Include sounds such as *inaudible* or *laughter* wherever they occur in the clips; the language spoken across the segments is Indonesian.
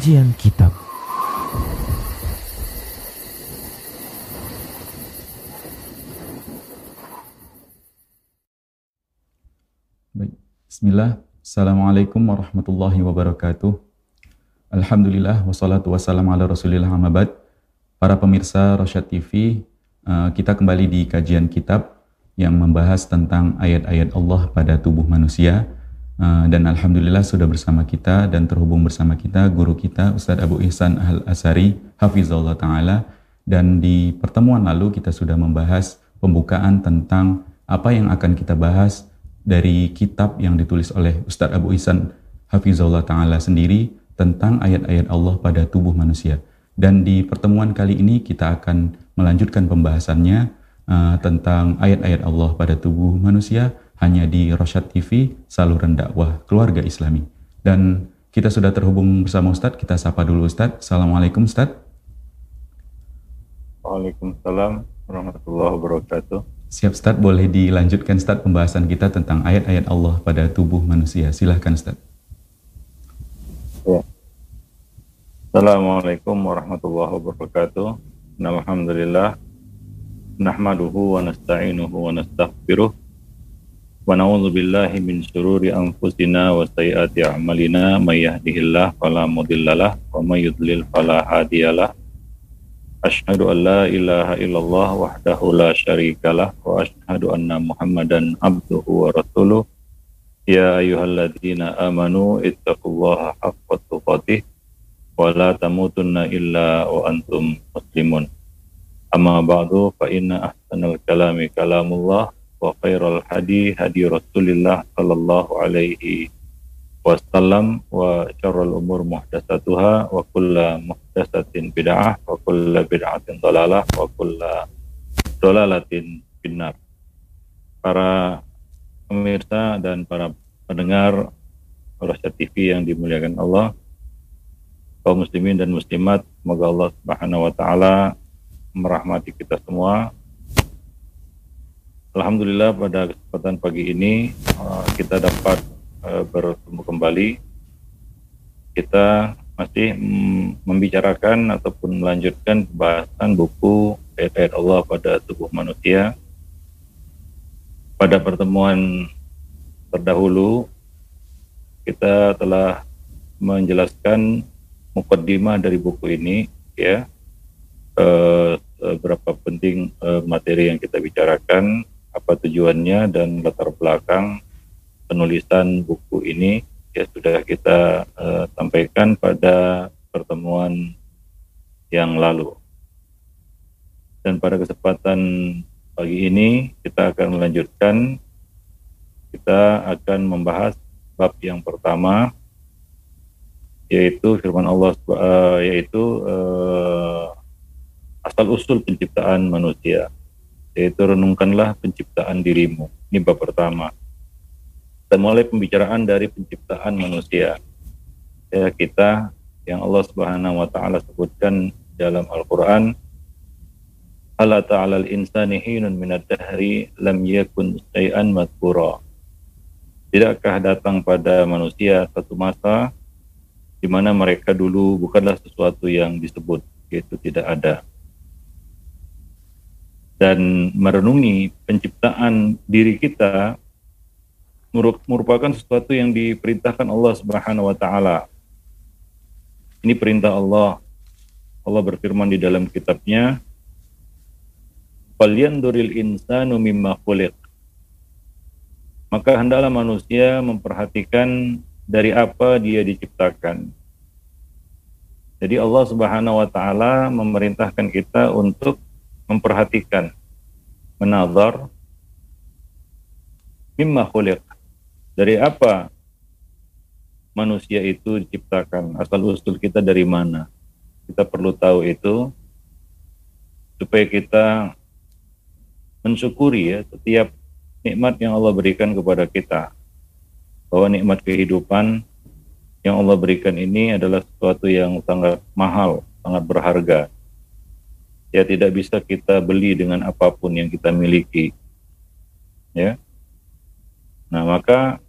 Kajian Kitab Baik. Bismillah. Assalamualaikum warahmatullahi wabarakatuh. Alhamdulillah wassalatu wassalamu ala rasulillah amabad. Para pemirsa Rosyad TV, eh, kita kembali di kajian kitab yang membahas tentang ayat-ayat Allah pada tubuh manusia. Eh, dan Alhamdulillah sudah bersama kita dan terhubung bersama kita guru kita Ustadz Abu Ihsan Al-Asari, Hafizullah Ta'ala. Dan di pertemuan lalu kita sudah membahas pembukaan tentang apa yang akan kita bahas dari kitab yang ditulis oleh Ustadz Abu Ihsan Hafizullah Ta'ala sendiri tentang ayat-ayat Allah pada tubuh manusia. Dan di pertemuan kali ini kita akan melanjutkan pembahasannya uh, tentang ayat-ayat Allah pada tubuh manusia hanya di Rosyad TV, saluran dakwah keluarga islami. Dan kita sudah terhubung bersama Ustadz, kita sapa dulu Ustadz. Assalamualaikum Ustadz. Waalaikumsalam warahmatullahi wabarakatuh. Siap Ustaz, boleh dilanjutkan Ustaz pembahasan kita tentang ayat-ayat Allah pada tubuh manusia. Silahkan Ustaz. Ya. Assalamualaikum warahmatullahi wabarakatuh. Alhamdulillah. Nahmaduhu wa nasta'inuhu wa nastaghfiruh. Wa na'udzu billahi min syururi anfusina wa sayyiati a'malina may yahdihillahu fala mudhillalah wa may yudlil fala hadiyalah. Ashhadu an la ilaha illallah wahdahu la syarikalah wa ashhadu anna Muhammadan abduhu wa rasuluh. Ya ayyuhalladzina amanu ittaqullaha haqqa tuqatih wa la tamutunna illa wa antum muslimun. Amma ba'du fa inna ahsanal kalami kalamullah wa khairal hadi hadi Rasulillah sallallahu alaihi wasallam wa syarrul umur muhdatsatuha wa kulla muhdatsatin bid'ah wa kulla bid'atin dalalah wa kulla dalalatin finnar. Para pemirsa dan para pendengar Rasyad TV yang dimuliakan Allah, kaum muslimin dan muslimat, semoga Allah Subhanahu wa taala merahmati kita semua. Alhamdulillah pada kesempatan pagi ini uh, kita dapat uh, bertemu kembali. Kita masih mm, membicarakan ataupun melanjutkan pembahasan buku ayat-ayat Allah pada tubuh manusia. Pada pertemuan terdahulu kita telah menjelaskan mukaddimah dari buku ini ya eh, berapa penting eh, materi yang kita bicarakan apa tujuannya dan latar belakang penulisan buku ini. Ya sudah kita uh, sampaikan pada pertemuan yang lalu. Dan pada kesempatan pagi ini kita akan melanjutkan. Kita akan membahas bab yang pertama yaitu firman Allah uh, yaitu uh, asal usul penciptaan manusia yaitu renungkanlah penciptaan dirimu. Ini bab pertama kita mulai pembicaraan dari penciptaan manusia. Ya, kita yang Allah Subhanahu wa taala sebutkan dalam Al-Qur'an Allah ta'ala al-insani hinun minad dahri lam yakun syai'an madhkura. Tidakkah datang pada manusia satu masa di mana mereka dulu bukanlah sesuatu yang disebut, yaitu tidak ada. Dan merenungi penciptaan diri kita merupakan sesuatu yang diperintahkan Allah Subhanahu wa taala. Ini perintah Allah. Allah berfirman di dalam kitabnya, "Falyanzuril insanu mimma khuliq." Maka hendaklah manusia memperhatikan dari apa dia diciptakan. Jadi Allah Subhanahu wa taala memerintahkan kita untuk memperhatikan menazar mimma khuliq dari apa manusia itu diciptakan? Asal usul kita dari mana? Kita perlu tahu itu supaya kita mensyukuri ya setiap nikmat yang Allah berikan kepada kita. Bahwa nikmat kehidupan yang Allah berikan ini adalah sesuatu yang sangat mahal, sangat berharga. Ya tidak bisa kita beli dengan apa pun yang kita miliki. Ya. Nah, maka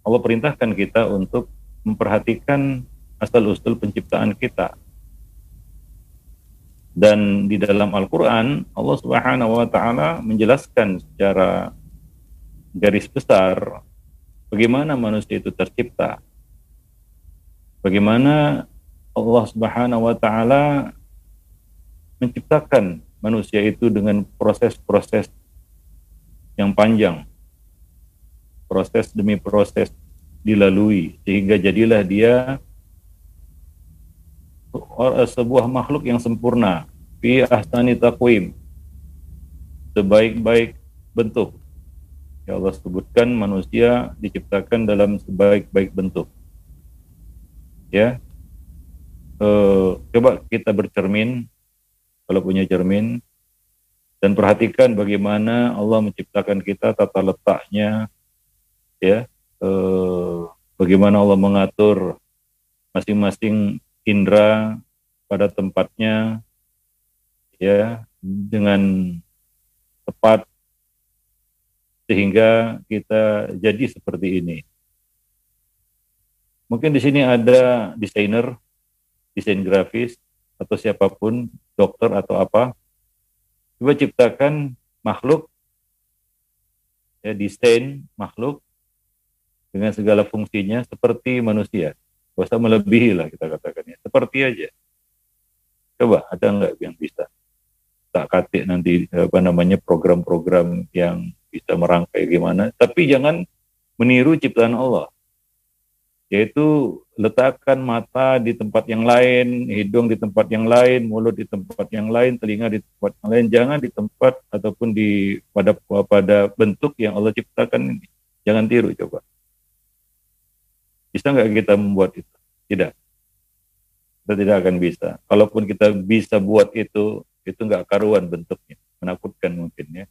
Allah perintahkan kita untuk memperhatikan asal-usul penciptaan kita. Dan di dalam Al-Quran, Allah Subhanahu wa Ta'ala menjelaskan secara garis besar bagaimana manusia itu tercipta. Bagaimana Allah Subhanahu wa Ta'ala menciptakan manusia itu dengan proses-proses yang panjang, proses demi proses dilalui, sehingga jadilah dia sebuah makhluk yang sempurna. Fi ahsani taqwim. Sebaik-baik bentuk. Ya Allah sebutkan manusia diciptakan dalam sebaik-baik bentuk. Ya. E, coba kita bercermin kalau punya cermin. Dan perhatikan bagaimana Allah menciptakan kita tata letaknya ya. E, bagaimana Allah mengatur masing-masing indera pada tempatnya ya dengan tepat sehingga kita jadi seperti ini. Mungkin di sini ada desainer, desain grafis atau siapa pun, dokter atau apa. Coba ciptakan makhluk ya desain makhluk dengan segala fungsinya seperti manusia. Gak melebihi lah kita katakan ya. Seperti aja. Coba ada nggak yang bisa? Tak katik nanti apa namanya program-program yang bisa merangkai gimana. Tapi jangan meniru ciptaan Allah. Yaitu letakkan mata di tempat yang lain, hidung di tempat yang lain, mulut di tempat yang lain, telinga di tempat yang lain. Jangan di tempat ataupun di pada pada bentuk yang Allah ciptakan ini. Jangan tiru coba. Bisa nggak kita membuat itu? Tidak. Kita tidak akan bisa. Kalaupun kita bisa buat itu, itu nggak karuan bentuknya. Menakutkan mungkin ya.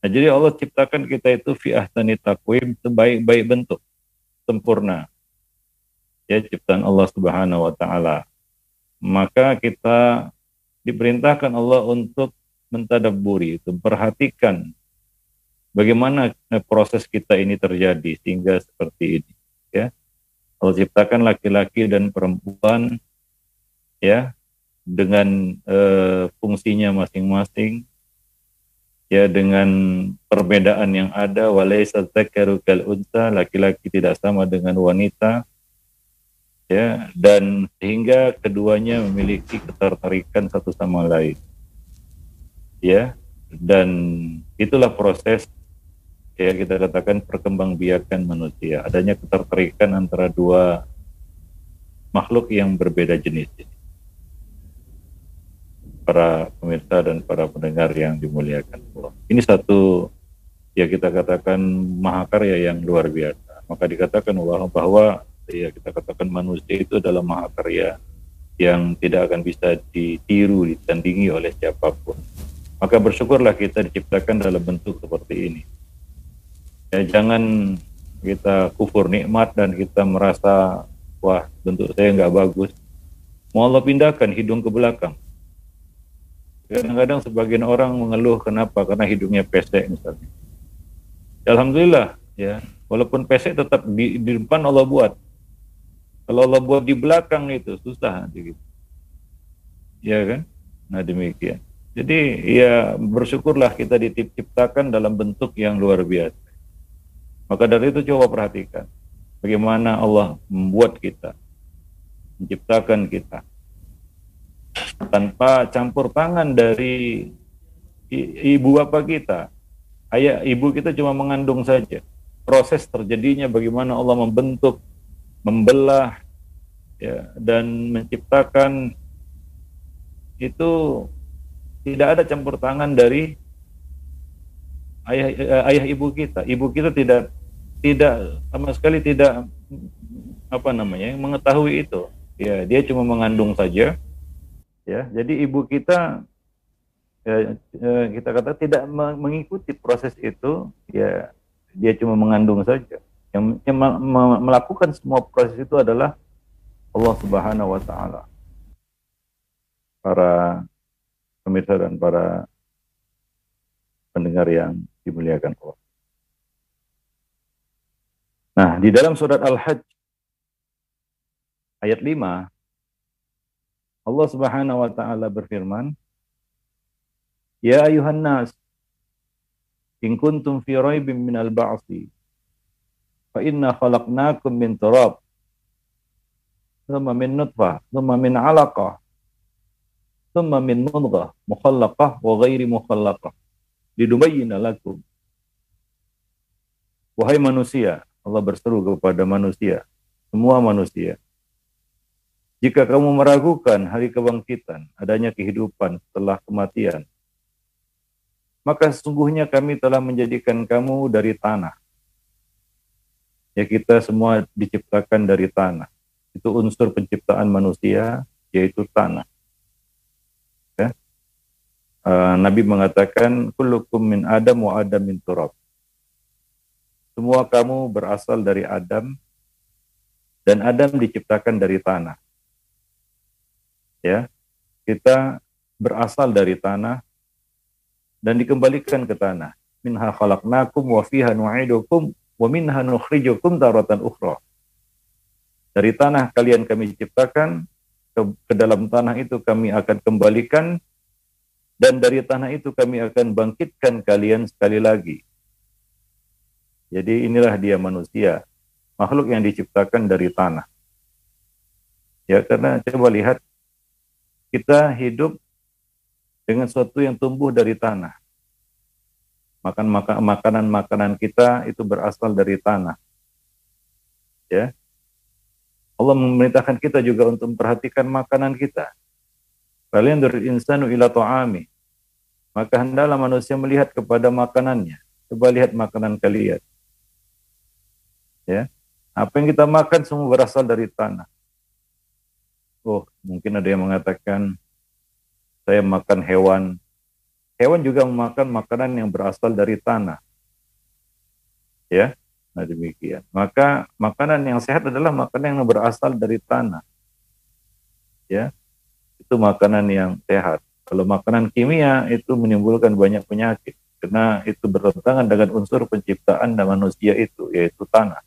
Nah, jadi Allah ciptakan kita itu fi ahsani takwim sebaik-baik bentuk, sempurna. Ya, ciptaan Allah Subhanahu wa taala. Maka kita diperintahkan Allah untuk mentadaburi, itu perhatikan bagaimana proses kita ini terjadi sehingga seperti ini, ya. Allah ciptakan laki-laki dan perempuan ya dengan uh, fungsinya masing-masing ya dengan perbedaan yang ada walaisa dzakaru kal unta laki-laki tidak sama dengan wanita ya dan sehingga keduanya memiliki ketertarikan satu sama lain ya dan itulah proses ya kita katakan perkembangbiakan manusia, adanya ketertarikan antara dua makhluk yang berbeda jenis. Para pemirsa dan para pendengar yang dimuliakan Allah. Ini satu ya kita katakan mahakarya yang luar biasa. Maka dikatakan bahwa, bahwa ya kita katakan manusia itu adalah mahakarya yang tidak akan bisa ditiru, ditandingi oleh siapa pun. Maka bersyukurlah kita diciptakan dalam bentuk seperti ini. Ya jangan kita kufur nikmat dan kita merasa wah bentuk saya nggak bagus. Mau Allah pindahkan hidung ke belakang. Kadang-kadang sebagian orang mengeluh kenapa? Karena hidungnya pesek misalnya. Alhamdulillah ya walaupun pesek tetap di, di depan Allah buat kalau Allah buat di belakang itu susah nanti gitu. Ya kan? Nah demikian. Jadi ya bersyukurlah kita diciptakan dalam bentuk yang luar biasa. Maka dari itu coba perhatikan bagaimana Allah membuat kita, menciptakan kita. Tanpa campur tangan dari ibu bapak kita. Ayah ibu kita cuma mengandung saja. Proses terjadinya bagaimana Allah membentuk, membelah ya dan menciptakan itu tidak ada campur tangan dari ayah ayah ibu kita. Ibu kita tidak tidak sama sekali tidak apa namanya mengetahui itu. Ya dia cuma mengandung saja. Ya jadi ibu kita ya, ya, kita kata tidak mengikuti proses itu. Ya dia cuma mengandung saja yang, yang melakukan semua proses itu adalah Allah Subhanahu wa taala. Para pemirsa dan para pendengar yang dimuliakan Allah. Nah, di dalam surat Al-Hajj ayat 5 Allah Subhanahu wa taala berfirman Ya ayuhan nas in kuntum fi raibin minal ba'thi fa inna khalaqnakum min turab thumma min nutfah thumma min 'alaqah thumma min mudghah mukhallaqah wa ghairi mukhallaqah lidubayyana lakum Wahai manusia, Allah berseru kepada manusia, semua manusia. Jika kamu meragukan hari kebangkitan, adanya kehidupan setelah kematian, maka sesungguhnya kami telah menjadikan kamu dari tanah. Ya kita semua diciptakan dari tanah. Itu unsur penciptaan manusia, yaitu tanah. Ya. Uh, Nabi mengatakan, Kullukum min Adam wa Adam min turab. Semua kamu berasal dari Adam, dan Adam diciptakan dari tanah ya kita berasal dari tanah dan dikembalikan ke tanah minha khalaqnakum wa fiha nu'idukum nukhrijukum dari tanah kalian kami ciptakan ke, ke dalam tanah itu kami akan kembalikan dan dari tanah itu kami akan bangkitkan kalian sekali lagi. Jadi inilah dia manusia makhluk yang diciptakan dari tanah. Ya karena coba lihat kita hidup dengan sesuatu yang tumbuh dari tanah. Makan makanan-makanan kita itu berasal dari tanah. Ya. Allah memerintahkan kita juga untuk memperhatikan makanan kita. Kalian dari insanu ila ta'ami. Maka hendaklah manusia melihat kepada makanannya. Coba lihat makanan kalian. Ya. Apa yang kita makan semua berasal dari tanah. Oh, mungkin ada yang mengatakan saya makan hewan. Hewan juga memakan makanan yang berasal dari tanah. Ya, nah demikian. Maka makanan yang sehat adalah makanan yang berasal dari tanah. Ya, itu makanan yang sehat. Kalau makanan kimia itu menimbulkan banyak penyakit karena itu bertentangan dengan unsur penciptaan dan manusia itu yaitu tanah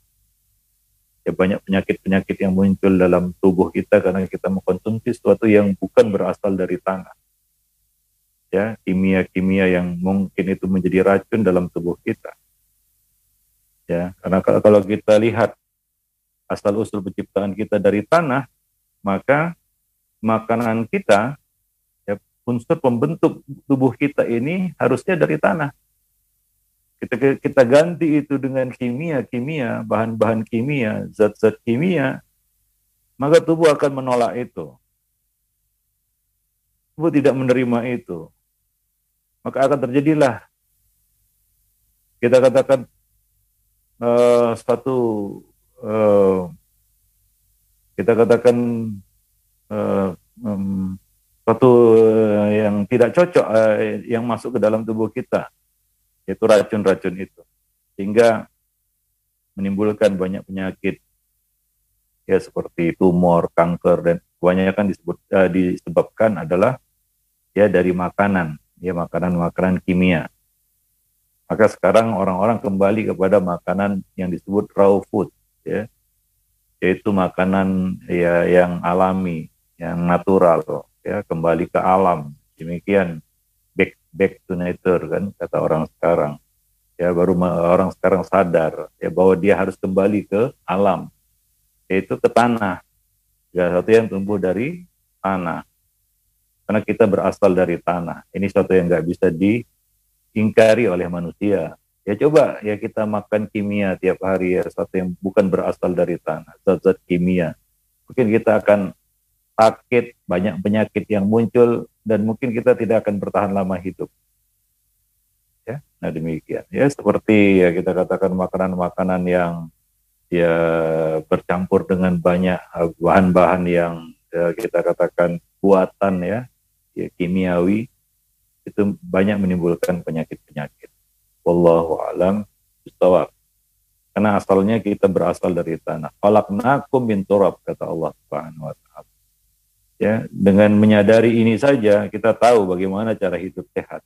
ya banyak penyakit-penyakit yang muncul dalam tubuh kita karena kita mengkonsumsi sesuatu yang bukan berasal dari tanah. Ya, kimia-kimia yang mungkin itu menjadi racun dalam tubuh kita. Ya, karena kalau kita lihat asal usul penciptaan kita dari tanah, maka makanan kita ya, unsur pembentuk tubuh kita ini harusnya dari tanah. Kita kita ganti itu dengan kimia kimia bahan-bahan kimia zat-zat kimia maka tubuh akan menolak itu. Tubuh tidak menerima itu maka akan terjadilah kita katakan uh, suatu uh, kita katakan uh, um, suatu uh, yang tidak cocok uh, yang masuk ke dalam tubuh kita yaitu racun-racun itu. Sehingga menimbulkan banyak penyakit. Ya seperti tumor, kanker dan kebanyakan disebut uh, disebabkan adalah ya dari makanan, ya makanan-makanan kimia. Maka sekarang orang-orang kembali kepada makanan yang disebut raw food ya. Yaitu makanan ya yang alami, yang natural ya, kembali ke alam. Demikian back to nature kan kata orang sekarang ya baru orang sekarang sadar ya bahwa dia harus kembali ke alam yaitu ke tanah ya satu yang tumbuh dari tanah karena kita berasal dari tanah ini satu yang nggak bisa diingkari oleh manusia ya coba ya kita makan kimia tiap hari ya satu yang bukan berasal dari tanah zat-zat kimia mungkin kita akan sakit banyak penyakit yang muncul dan mungkin kita tidak akan bertahan lama hidup. Ya, nah demikian. Ya seperti ya kita katakan makanan-makanan yang ya bercampur dengan banyak bahan-bahan yang ya, kita katakan buatan ya, ya kimiawi itu banyak menimbulkan penyakit-penyakit. Wallahu alam bishawab. Karena asalnya kita berasal dari tanah. Falaknakum min turab kata Allah Subhanahu wa taala ya dengan menyadari ini saja kita tahu bagaimana cara hidup sehat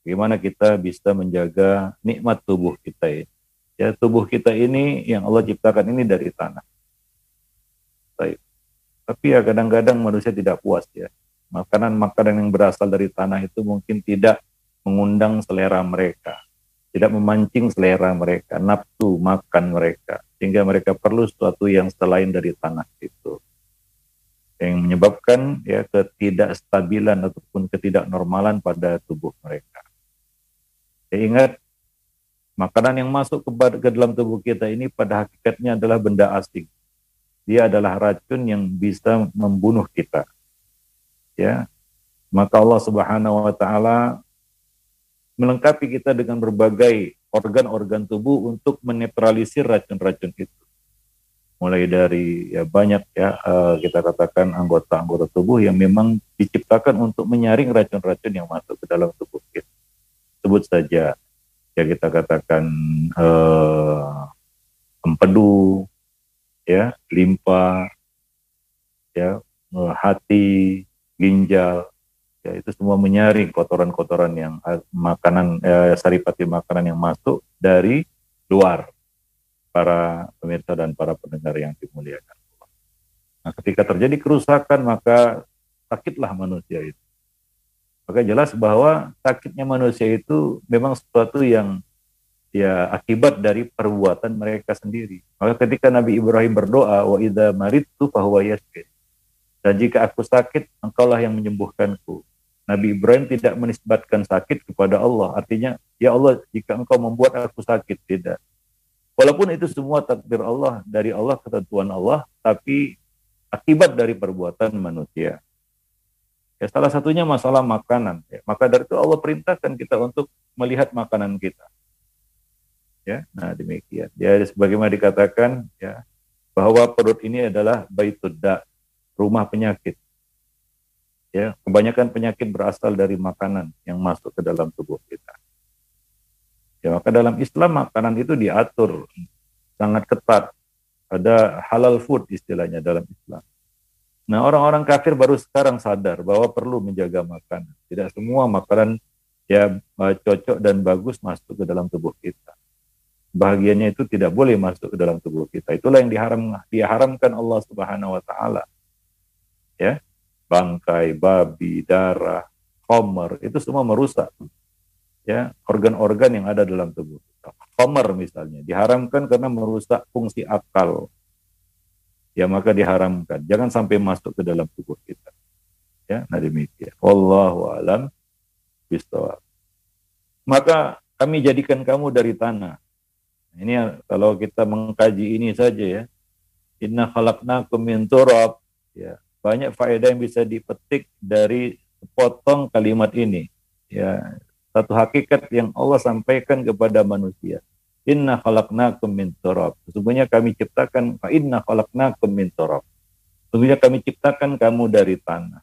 bagaimana kita bisa menjaga nikmat tubuh kita ini ya tubuh kita ini yang Allah ciptakan ini dari tanah Baik. Tapi ya kadang-kadang manusia tidak puas ya. Makanan-makanan yang berasal dari tanah itu mungkin tidak mengundang selera mereka, tidak memancing selera mereka, nafsu makan mereka, sehingga mereka perlu sesuatu yang selain dari tanah itu yang menyebabkan ya ketidakstabilan ataupun ketidaknormalan pada tubuh mereka. Ya, ingat makanan yang masuk ke, ke dalam tubuh kita ini pada hakikatnya adalah benda asing. Dia adalah racun yang bisa membunuh kita. Ya. Maka Allah Subhanahu wa taala melengkapi kita dengan berbagai organ-organ tubuh untuk menetralisir racun-racun itu mulai dari ya banyak ya uh, kita katakan anggota-anggota tubuh yang memang diciptakan untuk menyaring racun-racun yang masuk ke dalam tubuh kita. Sebut saja ya kita katakan uh, empedu, ya limpa, ya uh, hati, ginjal, ya itu semua menyaring kotoran-kotoran yang uh, makanan uh, saripati makanan yang masuk dari luar para pemirsa dan para pendengar yang dimuliakan. Nah, ketika terjadi kerusakan maka sakitlah manusia itu. Maka jelas bahwa sakitnya manusia itu memang sesuatu yang ya akibat dari perbuatan mereka sendiri. Maka ketika Nabi Ibrahim berdoa wa idza maridtu fahuwa yashfin. Dan jika aku sakit, engkaulah yang menyembuhkanku. Nabi Ibrahim tidak menisbatkan sakit kepada Allah. Artinya, ya Allah, jika engkau membuat aku sakit, tidak. Walaupun itu semua takdir Allah dari Allah ketentuan Allah, tapi akibat dari perbuatan manusia. Ya, salah satunya masalah makanan. Ya. Maka dari itu Allah perintahkan kita untuk melihat makanan kita. Ya, nah demikian. Ya, sebagaimana dikatakan ya bahwa perut ini adalah baitudda, rumah penyakit. Ya, kebanyakan penyakit berasal dari makanan yang masuk ke dalam tubuh kita. Ya, maka dalam Islam makanan itu diatur sangat ketat. Ada halal food istilahnya dalam Islam. Nah, orang-orang kafir baru sekarang sadar bahwa perlu menjaga makanan. Tidak semua makanan ya cocok dan bagus masuk ke dalam tubuh kita. Bahagiannya itu tidak boleh masuk ke dalam tubuh kita. Itulah yang diharam diharamkan Allah Subhanahu wa taala. Ya. Bangkai, babi, darah, khomer itu semua merusak ya organ-organ yang ada dalam tubuh kita. Misalnya diharamkan karena merusak fungsi akal. Ya maka diharamkan. Jangan sampai masuk ke dalam tubuh kita. Ya, nah demikian. Wallahu alam bistawab. Maka kami jadikan kamu dari tanah. Ini kalau kita mengkaji ini saja ya. Inna khalaqnakum min turab. Ya, banyak faedah yang bisa dipetik dari potong kalimat ini. Ya, satu hakikat yang Allah sampaikan kepada manusia. Inna khalaqnakum min turab. Sesungguhnya kami ciptakan inna khalaqnakum min turab. Sesungguhnya kami ciptakan kamu dari tanah.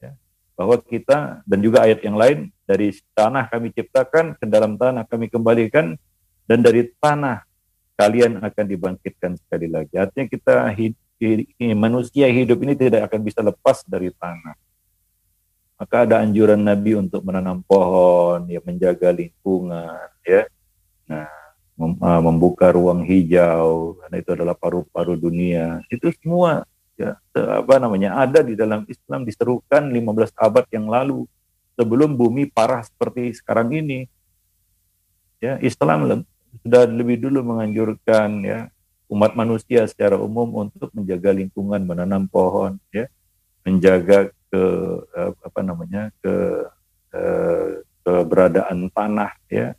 Ya. Bahwa kita dan juga ayat yang lain dari tanah kami ciptakan ke dalam tanah kami kembalikan dan dari tanah kalian akan dibangkitkan sekali lagi. Artinya kita hidup, manusia hidup ini tidak akan bisa lepas dari tanah maka ada anjuran Nabi untuk menanam pohon, ya menjaga lingkungan, ya. Nah, ah, membuka ruang hijau, karena itu adalah paru-paru dunia. Itu semua ya apa namanya ada di dalam Islam diserukan 15 abad yang lalu sebelum bumi parah seperti sekarang ini. Ya, Islam sudah lebih dulu menganjurkan ya umat manusia secara umum untuk menjaga lingkungan, menanam pohon, ya, menjaga ke eh, apa namanya ke eh, keberadaan tanah ya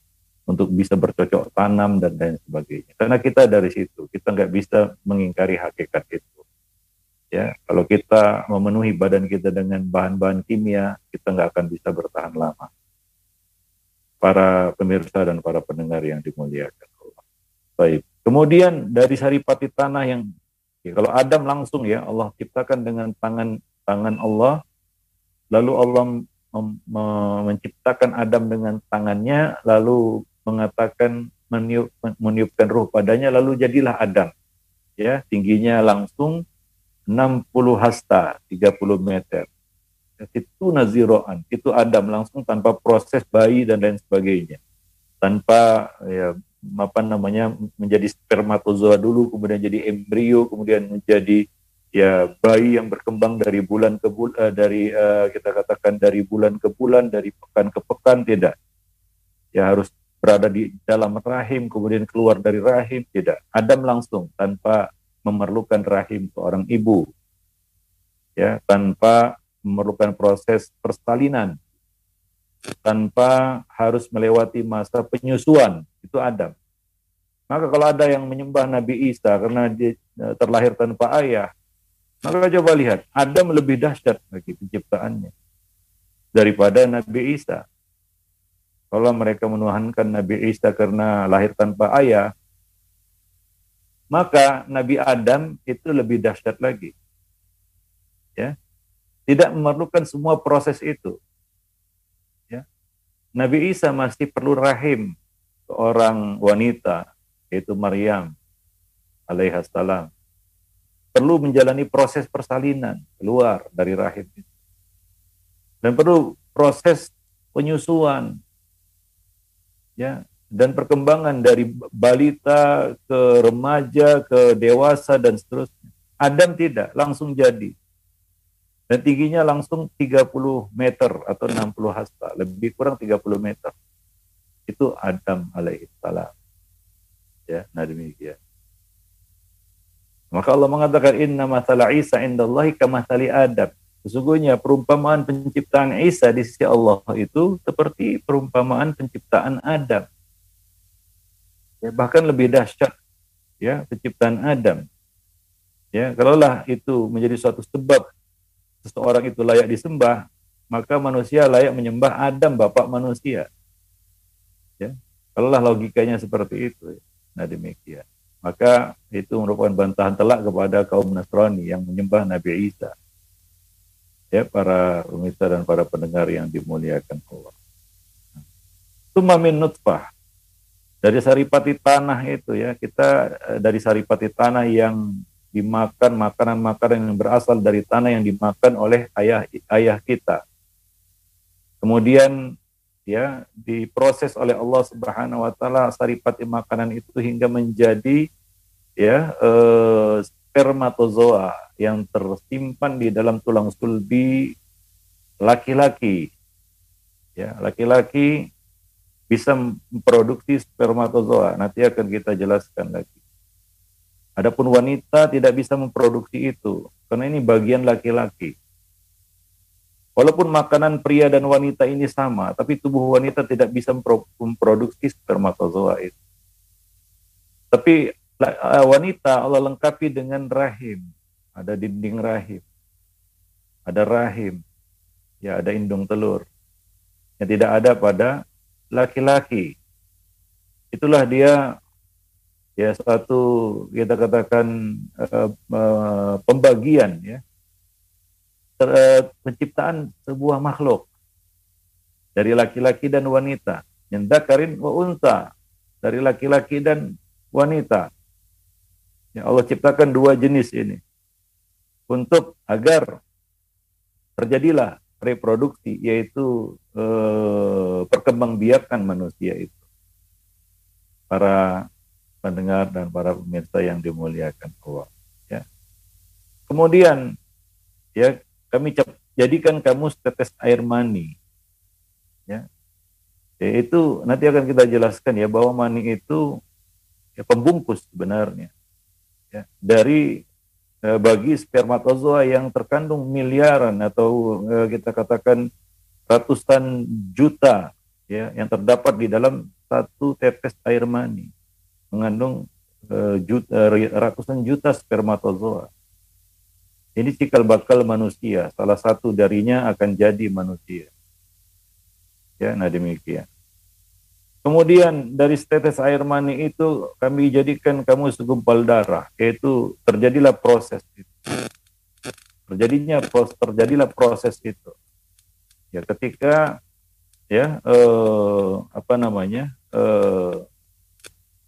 untuk bisa bercocok tanam dan lain sebagainya. Karena kita dari situ kita nggak bisa mengingkari hakikat itu. Ya, kalau kita memenuhi badan kita dengan bahan-bahan kimia, kita nggak akan bisa bertahan lama. Para pemirsa dan para pendengar yang dimuliakan Allah. Baik. Kemudian dari saripati tanah yang ya, kalau Adam langsung ya Allah ciptakan dengan tangan tangan Allah, lalu Allah menciptakan Adam dengan tangannya, lalu mengatakan meniup, meniupkan ruh padanya, lalu jadilah Adam. Ya, tingginya langsung 60 hasta, 30 meter. Itu naziroan, itu Adam langsung tanpa proses bayi dan lain sebagainya. Tanpa ya, apa namanya menjadi spermatozoa dulu, kemudian jadi embrio, kemudian menjadi ya bayi yang berkembang dari bulan ke bulan uh, dari uh, kita katakan dari bulan ke bulan dari pekan ke pekan tidak. Ya harus berada di dalam rahim kemudian keluar dari rahim tidak. Adam langsung tanpa memerlukan rahim seorang ibu. Ya tanpa memerlukan proses persalinan tanpa harus melewati masa penyusuan itu Adam maka kalau ada yang menyembah Nabi Isa karena dia eh, terlahir tanpa ayah, maka coba lihat, Adam lebih dahsyat bagi penciptaannya daripada Nabi Isa. Kalau mereka menuhankan Nabi Isa karena lahir tanpa ayah, maka Nabi Adam itu lebih dahsyat lagi. Ya. Tidak memerlukan semua proses itu. Nabi Isa masih perlu rahim seorang wanita yaitu Maryam alaihissalam perlu menjalani proses persalinan keluar dari rahim. Dan perlu proses penyusuan ya dan perkembangan dari balita ke remaja ke dewasa dan seterusnya. Adam tidak, langsung jadi. Dan tingginya langsung 30 meter atau 60 hasta, lebih kurang 30 meter. Itu Adam alaihissalam. Ya, nah demikian. Maka Allah mengatakan inna masalah Isa indallahi kamathali Adam. Sesungguhnya perumpamaan penciptaan Isa di sisi Allah itu seperti perumpamaan penciptaan Adam. Ya, bahkan lebih dahsyat ya penciptaan Adam. Ya, kalaulah itu menjadi suatu sebab seseorang itu layak disembah, maka manusia layak menyembah Adam bapak manusia. Ya, kalaulah logikanya seperti itu. Ya. Nah demikian. Maka itu merupakan bantahan telak kepada kaum Nasrani yang menyembah Nabi Isa. Ya, para pemirsa dan para pendengar yang dimuliakan Allah. Tumamin nutfah. Dari saripati tanah itu ya, kita eh, dari saripati tanah yang dimakan makanan-makanan yang berasal dari tanah yang dimakan oleh ayah ayah kita. Kemudian ya diproses oleh Allah Subhanahu wa taala saripati makanan itu hingga menjadi ya eh, spermatozoa yang tersimpan di dalam tulang sulbi laki-laki. Ya laki-laki bisa memproduksi spermatozoa. Nanti akan kita jelaskan lagi adapun wanita tidak bisa memproduksi itu karena ini bagian laki-laki. Walaupun makanan pria dan wanita ini sama, tapi tubuh wanita tidak bisa memproduksi spermatozoa itu. Tapi eh, wanita Allah lengkapi dengan rahim, ada dinding rahim, ada rahim, ya ada indung telur, yang tidak ada pada laki-laki. Itulah dia ya satu kita katakan uh, uh, pembagian ya ter, uh, penciptaan sebuah makhluk dari laki-laki dan wanita. Karin wa unta dari laki-laki dan wanita. Ya Allah ciptakan dua jenis ini untuk agar terjadilah reproduksi yaitu eh, perkembangbiakan manusia itu. Para pendengar dan para pemirsa yang dimuliakan Allah. Ya. Kemudian ya kami jadikan kamu setetes air mani. Ya. ya. Itu nanti akan kita jelaskan ya bahwa mani itu ya, pembungkus sebenarnya. Ya. Dari eh, bagi spermatozoa yang terkandung miliaran atau eh, kita katakan ratusan juta ya yang terdapat di dalam satu tetes air mani mengandung eh, juta, ratusan juta spermatozoa. Ini cikal bakal manusia. Salah satu darinya akan jadi manusia. Ya, nah demikian. Kemudian dari tetes air mani itu kami jadikan kamu segumpal darah, yaitu terjadilah proses itu. Terjadinya terjadilah proses itu. Ya, ketika ya eh, apa namanya eh,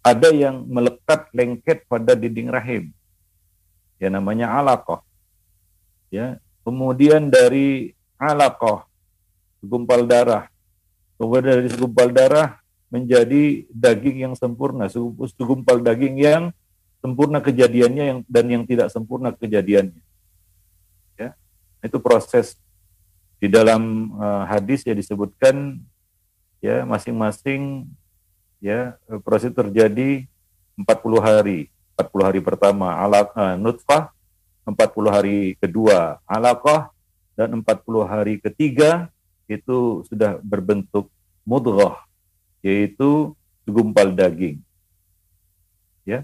ada yang melekat lengket pada dinding rahim, ya namanya alakoh ya kemudian dari alaqah segumpal darah. Kemudian dari segumpal darah menjadi daging yang sempurna. Segumpal daging yang sempurna kejadiannya yang dan yang tidak sempurna kejadiannya. Itu proses. Di dalam uh, hadis ya disebutkan ya masing-masing ya proses terjadi 40 hari. 40 hari pertama ala uh, nutfah, 40 hari kedua alaqah dan 40 hari ketiga itu sudah berbentuk mudghah yaitu segumpal daging. Ya.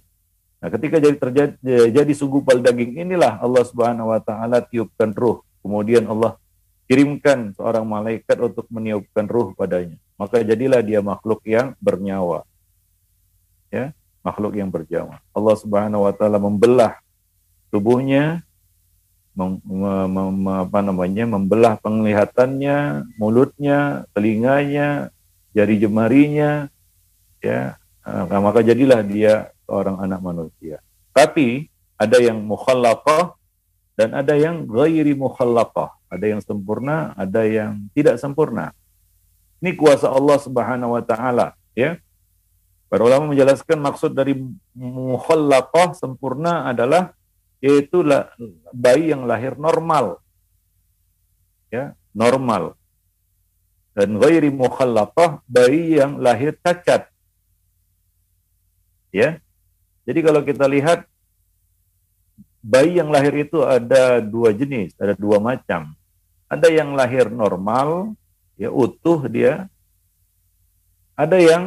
Nah, ketika jadi terjadi jadi segumpal daging inilah Allah Subhanahu wa taala tiupkan ruh. Kemudian Allah kirimkan seorang malaikat untuk meniupkan ruh padanya. Maka jadilah dia makhluk yang bernyawa. Ya makhluk yang berjamaah. Allah Subhanahu wa taala membelah tubuhnya mem, mem, apa namanya membelah penglihatannya, mulutnya, telinganya, jari jemarinya ya nah, maka jadilah dia seorang anak manusia. Tapi ada yang mukhallaqah dan ada yang ghairi mukhallaqah. Ada yang sempurna, ada yang tidak sempurna. Ini kuasa Allah Subhanahu wa taala, ya. Para ulama menjelaskan maksud dari mukhallaqah sempurna adalah yaitu bayi yang lahir normal. Ya, normal. Dan ghairi mukhallaqah bayi yang lahir cacat. Ya. Jadi kalau kita lihat bayi yang lahir itu ada dua jenis, ada dua macam. Ada yang lahir normal, ya utuh dia. Ada yang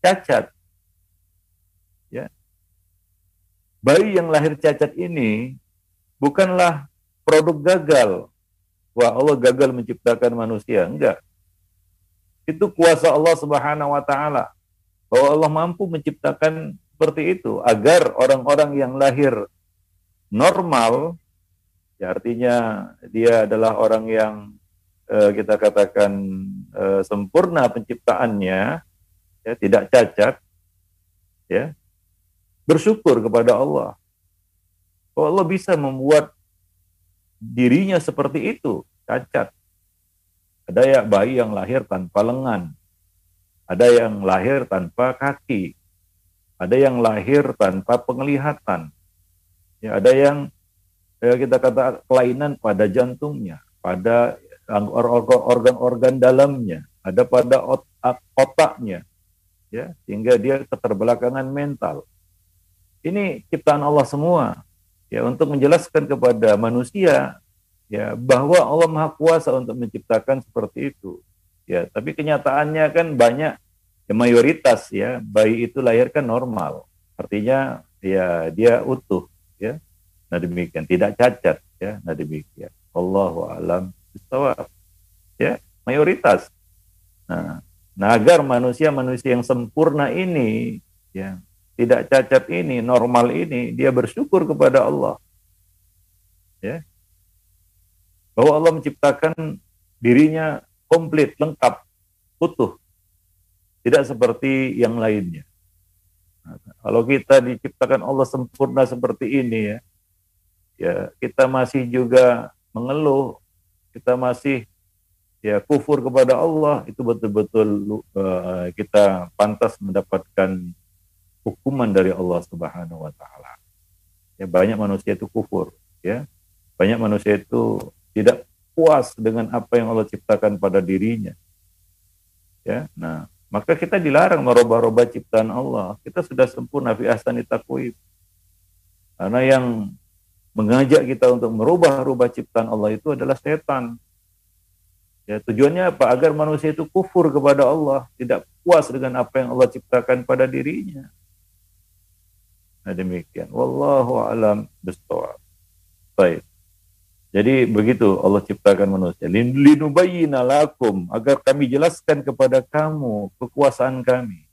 cacat. Ya. Bayi yang lahir cacat ini bukanlah produk gagal. Wah, Allah gagal menciptakan manusia. Enggak. Itu kuasa Allah Subhanahu wa taala. Bahwa Allah mampu menciptakan seperti itu agar orang-orang yang lahir normal ya artinya dia adalah orang yang eh, kita katakan eh, sempurna penciptaannya ya, tidak cacat, ya, bersyukur kepada Allah. Bahwa Allah bisa membuat dirinya seperti itu, cacat. Ada ya bayi yang lahir tanpa lengan, ada yang lahir tanpa kaki, ada yang lahir tanpa penglihatan, ya, ada yang ya, kita kata kelainan pada jantungnya, pada organ-organ dalamnya, ada pada otaknya, ya sehingga dia keterbelakangan mental. Ini ciptaan Allah semua ya untuk menjelaskan kepada manusia ya bahwa Allah Maha Kuasa untuk menciptakan seperti itu. Ya, tapi kenyataannya kan banyak ya mayoritas ya bayi itu lahirkan normal. Artinya ya dia utuh ya. Nah demikian, tidak cacat ya. Nah demikian. Allahu alam Ya, mayoritas. Nah, Nah, agar manusia-manusia yang sempurna ini, ya, tidak cacat ini, normal ini, dia bersyukur kepada Allah. Ya. Bahwa Allah menciptakan dirinya komplit, lengkap, utuh. Tidak seperti yang lainnya. Nah, kalau kita diciptakan Allah sempurna seperti ini ya, ya kita masih juga mengeluh, kita masih ya kufur kepada Allah itu betul-betul uh, kita pantas mendapatkan hukuman dari Allah Subhanahu wa taala. Ya banyak manusia itu kufur, ya. Banyak manusia itu tidak puas dengan apa yang Allah ciptakan pada dirinya. Ya. Nah, maka kita dilarang merubah-rubah ciptaan Allah. Kita sudah sempurna fi ahsani taqwim. Karena yang mengajak kita untuk merubah-rubah ciptaan Allah itu adalah setan. Ya, tujuannya apa? Agar manusia itu kufur kepada Allah, tidak puas dengan apa yang Allah ciptakan pada dirinya. Nah demikian. Wallahu alam bistawab. Baik. Jadi begitu Allah ciptakan manusia. Linubayyina lakum agar kami jelaskan kepada kamu kekuasaan kami.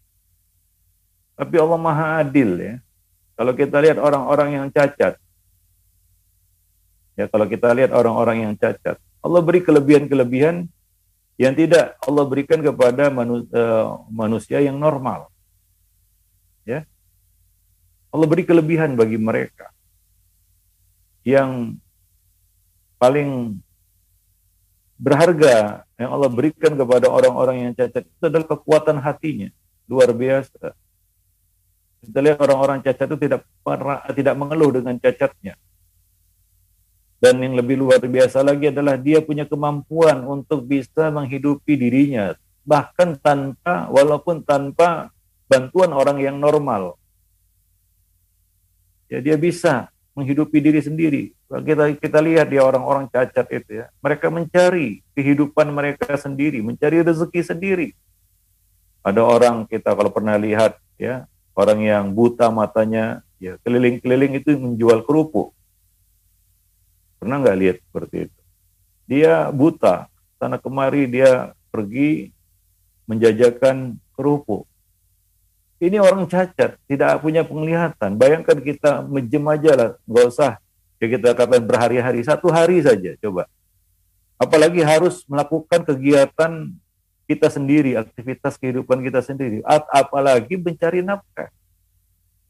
Tapi Allah Maha Adil ya. Kalau kita lihat orang-orang yang cacat, ya kalau kita lihat orang-orang yang cacat, Allah beri kelebihan-kelebihan yang tidak Allah berikan kepada eh, manusia yang normal. Ya. Allah beri kelebihan bagi mereka. Yang paling berharga yang Allah berikan kepada orang-orang yang cacat itu adalah kekuatan hatinya. Luar biasa. Kita lihat orang-orang cacat itu tidak pernah, tidak mengeluh dengan cacatnya Dan yang lebih luar biasa lagi adalah dia punya kemampuan untuk bisa menghidupi dirinya bahkan tanpa walaupun tanpa bantuan orang yang normal. Ya dia bisa menghidupi diri sendiri. Kita kita lihat dia orang-orang cacat itu ya. Mereka mencari kehidupan mereka sendiri, mencari rezeki sendiri. Ada orang kita kalau pernah lihat ya, orang yang buta matanya ya keliling-keliling itu menjual kerupuk Pernah nggak lihat seperti itu? Dia buta, sana kemari dia pergi menjajakan kerupuk. Ini orang cacat, tidak punya penglihatan. Bayangkan kita mejem aja lah, nggak usah ya kita katakan berhari-hari, satu hari saja coba. Apalagi harus melakukan kegiatan kita sendiri, aktivitas kehidupan kita sendiri. Apalagi mencari nafkah.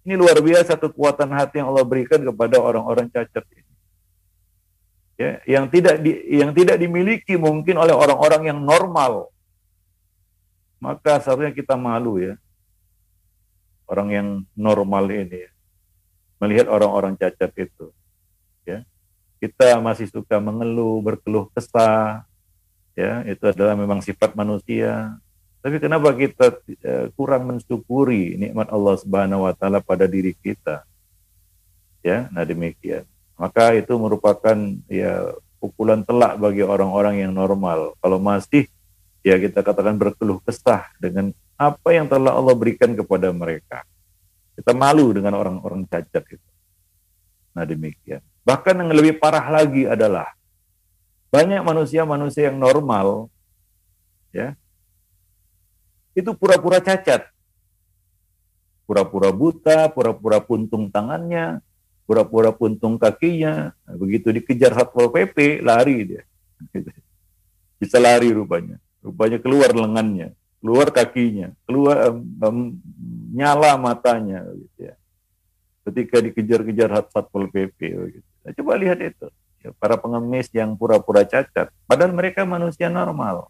Ini luar biasa kekuatan hati yang Allah berikan kepada orang-orang cacat ini ya, yang tidak di, yang tidak dimiliki mungkin oleh orang-orang yang normal. Maka seharusnya kita malu ya. Orang yang normal ini ya. Melihat orang-orang cacat itu. Ya. Kita masih suka mengeluh, berkeluh kesah. Ya, itu adalah memang sifat manusia. Tapi kenapa kita uh, kurang mensyukuri nikmat Allah Subhanahu wa taala pada diri kita? Ya, nah demikian maka itu merupakan ya pukulan telak bagi orang-orang yang normal. Kalau masih ya kita katakan berkeluh kesah dengan apa yang telah Allah berikan kepada mereka. Kita malu dengan orang-orang cacat itu. Nah demikian. Bahkan yang lebih parah lagi adalah banyak manusia-manusia yang normal ya itu pura-pura cacat pura-pura buta, pura-pura puntung tangannya, pura-pura puntung kakinya, begitu dikejar satpol pp lari dia, *laughs* bisa lari rupanya, rupanya keluar lengannya, keluar kakinya, keluar um, um, nyala matanya, gitu ya. Ketika dikejar-kejar satpol pp, gitu. Nah, coba lihat itu, ya, para pengemis yang pura-pura cacat, padahal mereka manusia normal,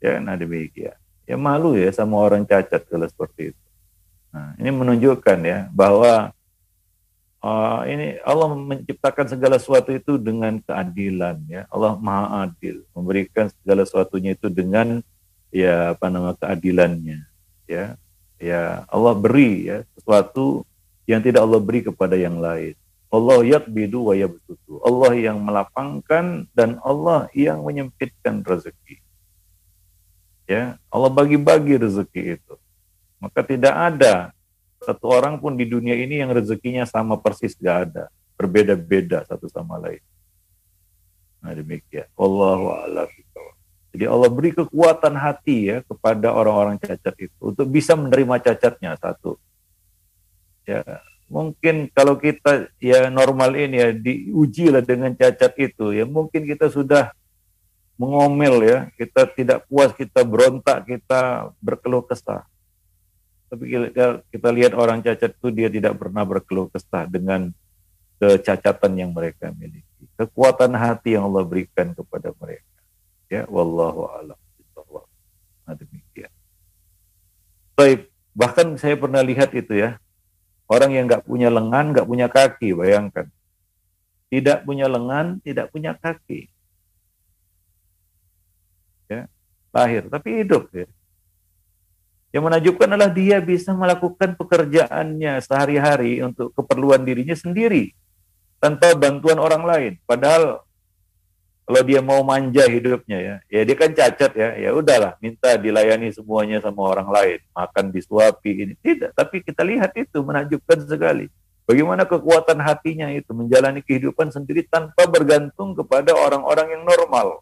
ya, nah demikian, ya malu ya sama orang cacat kalau seperti itu. Nah, ini menunjukkan ya bahwa uh, ini Allah menciptakan segala sesuatu itu dengan keadilan ya. Allah maha adil memberikan segala sesuatunya itu dengan ya apa nama keadilannya ya. Ya Allah beri ya sesuatu yang tidak Allah beri kepada yang lain. Allah yakbidu wa yabsutu. Allah yang melapangkan dan Allah yang menyempitkan rezeki. Ya Allah bagi-bagi rezeki itu. Maka tidak ada satu orang pun di dunia ini yang rezekinya sama persis gak ada. Berbeda-beda satu sama lain. Nah demikian. Allahu a'lam. Jadi Allah beri kekuatan hati ya kepada orang-orang cacat itu untuk bisa menerima cacatnya satu. Ya, mungkin kalau kita ya normal ini ya diuji lah dengan cacat itu ya mungkin kita sudah mengomel ya, kita tidak puas, kita berontak, kita berkeluh kesah. Tapi kita lihat orang cacat itu dia tidak pernah berkeluh kesah dengan kecacatan yang mereka miliki. Kekuatan hati yang Allah berikan kepada mereka. Ya, wallahu a'lam. Nah, demikian. Baik, bahkan saya pernah lihat itu ya. Orang yang nggak punya lengan, nggak punya kaki, bayangkan. Tidak punya lengan, tidak punya kaki. Ya, lahir, tapi hidup ya. Yang menakjubkan adalah dia bisa melakukan pekerjaannya sehari-hari untuk keperluan dirinya sendiri tanpa bantuan orang lain. Padahal kalau dia mau manja hidupnya ya, ya dia kan cacat ya, ya udahlah minta dilayani semuanya sama orang lain, makan disuapi ini tidak. Tapi kita lihat itu menakjubkan sekali. Bagaimana kekuatan hatinya itu menjalani kehidupan sendiri tanpa bergantung kepada orang-orang yang normal.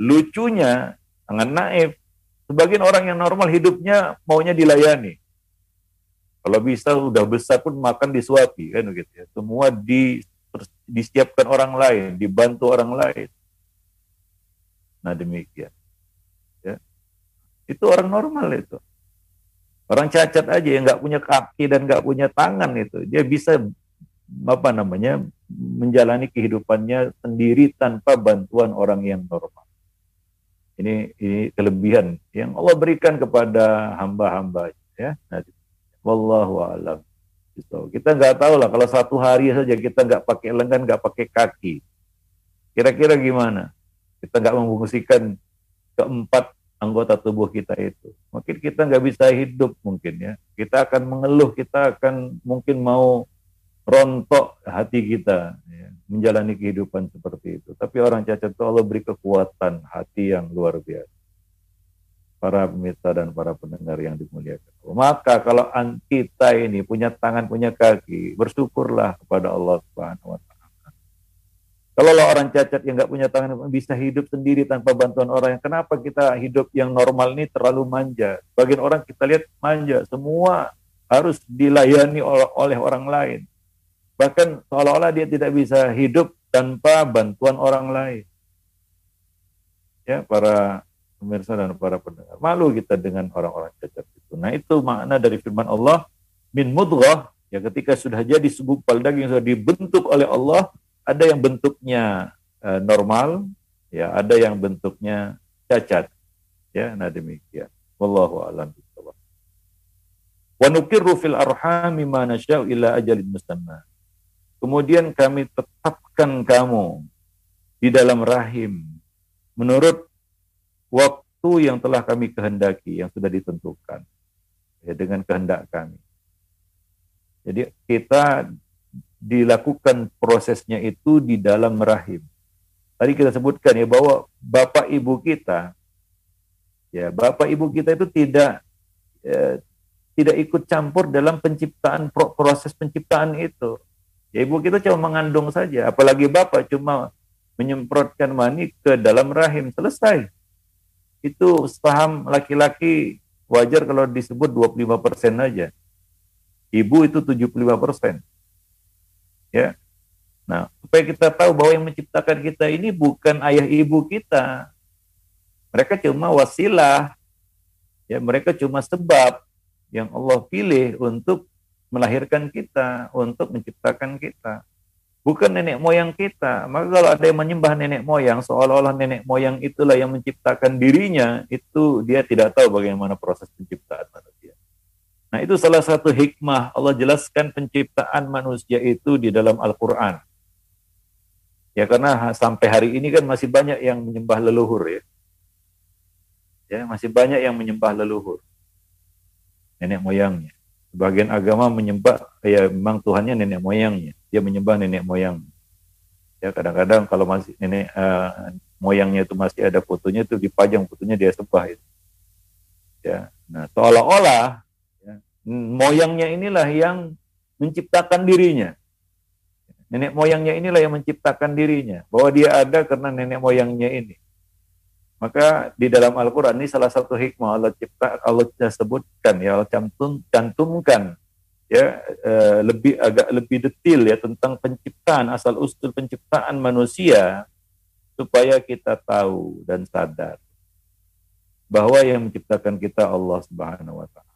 Lucunya, sangat naif, Sebagian orang yang normal hidupnya maunya dilayani. Kalau bisa udah besar pun makan disuapi kan begitu ya. Semua di disiapkan orang lain, dibantu orang lain. Nah demikian. Ya. Itu orang normal itu. Orang cacat aja yang nggak punya kaki dan nggak punya tangan itu, dia bisa apa namanya menjalani kehidupannya sendiri tanpa bantuan orang yang normal. Ini ini kelebihan yang Allah berikan kepada hamba-hamba ya. Nah, wallahu alam Gitu. Kita nggak tahu lah kalau satu hari saja kita nggak pakai lengan, nggak pakai kaki. Kira-kira gimana? Kita nggak memfungsikan keempat anggota tubuh kita itu. Mungkin kita nggak bisa hidup mungkin ya. Kita akan mengeluh, kita akan mungkin mau rontok hati kita ya, menjalani kehidupan seperti itu. Tapi orang cacat itu Allah beri kekuatan hati yang luar biasa para pemirsa dan para pendengar yang dimuliakan. Maka kalau kita ini punya tangan, punya kaki, bersyukurlah kepada Allah Subhanahu wa taala. Kalau orang cacat yang nggak punya tangan bisa hidup sendiri tanpa bantuan orang, kenapa kita hidup yang normal ini terlalu manja? Bagian orang kita lihat manja, semua harus dilayani oleh orang lain. Bahkan seolah-olah dia tidak bisa hidup tanpa bantuan orang lain. Ya, para pemirsa dan para pendengar. Malu kita dengan orang-orang cacat itu. Nah itu makna dari firman Allah, min mudghah, ya ketika sudah jadi segumpal daging sudah dibentuk oleh Allah, ada yang bentuknya uh, normal, ya ada yang bentuknya cacat. Ya, nah demikian. Wallahu a'lam. Wa nukirru fil arhami ma nasya'u ila ajalin musamma. Kemudian kami tetapkan kamu di dalam rahim menurut waktu yang telah kami kehendaki, yang sudah ditentukan ya, dengan kehendak kami. Jadi kita dilakukan prosesnya itu di dalam rahim. Tadi kita sebutkan ya bahwa bapak ibu kita, ya bapak ibu kita itu tidak ya, tidak ikut campur dalam penciptaan proses penciptaan itu. Ya ibu kita cuma mengandung saja, apalagi bapak cuma menyemprotkan mani ke dalam rahim selesai itu saham laki-laki wajar kalau disebut 25 persen aja. Ibu itu 75 persen. Ya. Nah, supaya kita tahu bahwa yang menciptakan kita ini bukan ayah ibu kita. Mereka cuma wasilah. Ya, mereka cuma sebab yang Allah pilih untuk melahirkan kita, untuk menciptakan kita bukan nenek moyang kita. Maka kalau ada yang menyembah nenek moyang, seolah-olah nenek moyang itulah yang menciptakan dirinya, itu dia tidak tahu bagaimana proses penciptaan manusia. Nah itu salah satu hikmah Allah jelaskan penciptaan manusia itu di dalam Al-Quran. Ya karena sampai hari ini kan masih banyak yang menyembah leluhur ya. Ya masih banyak yang menyembah leluhur. Nenek moyangnya. Sebagian agama menyembah ya memang Tuhannya nenek moyangnya dia menyembah nenek moyang. Ya kadang-kadang kalau masih nenek uh, moyangnya itu masih ada fotonya itu dipajang fotonya dia sembah itu. Ya, nah seolah-olah ya, moyangnya inilah yang menciptakan dirinya. Nenek moyangnya inilah yang menciptakan dirinya, bahwa dia ada karena nenek moyangnya ini. Maka di dalam Al-Quran ini salah satu hikmah Allah cipta, Allah sebutkan ya Allah cantum, cantumkan ya uh, lebih agak lebih detail ya tentang penciptaan asal usul penciptaan manusia supaya kita tahu dan sadar bahwa yang menciptakan kita Allah Subhanahu wa taala.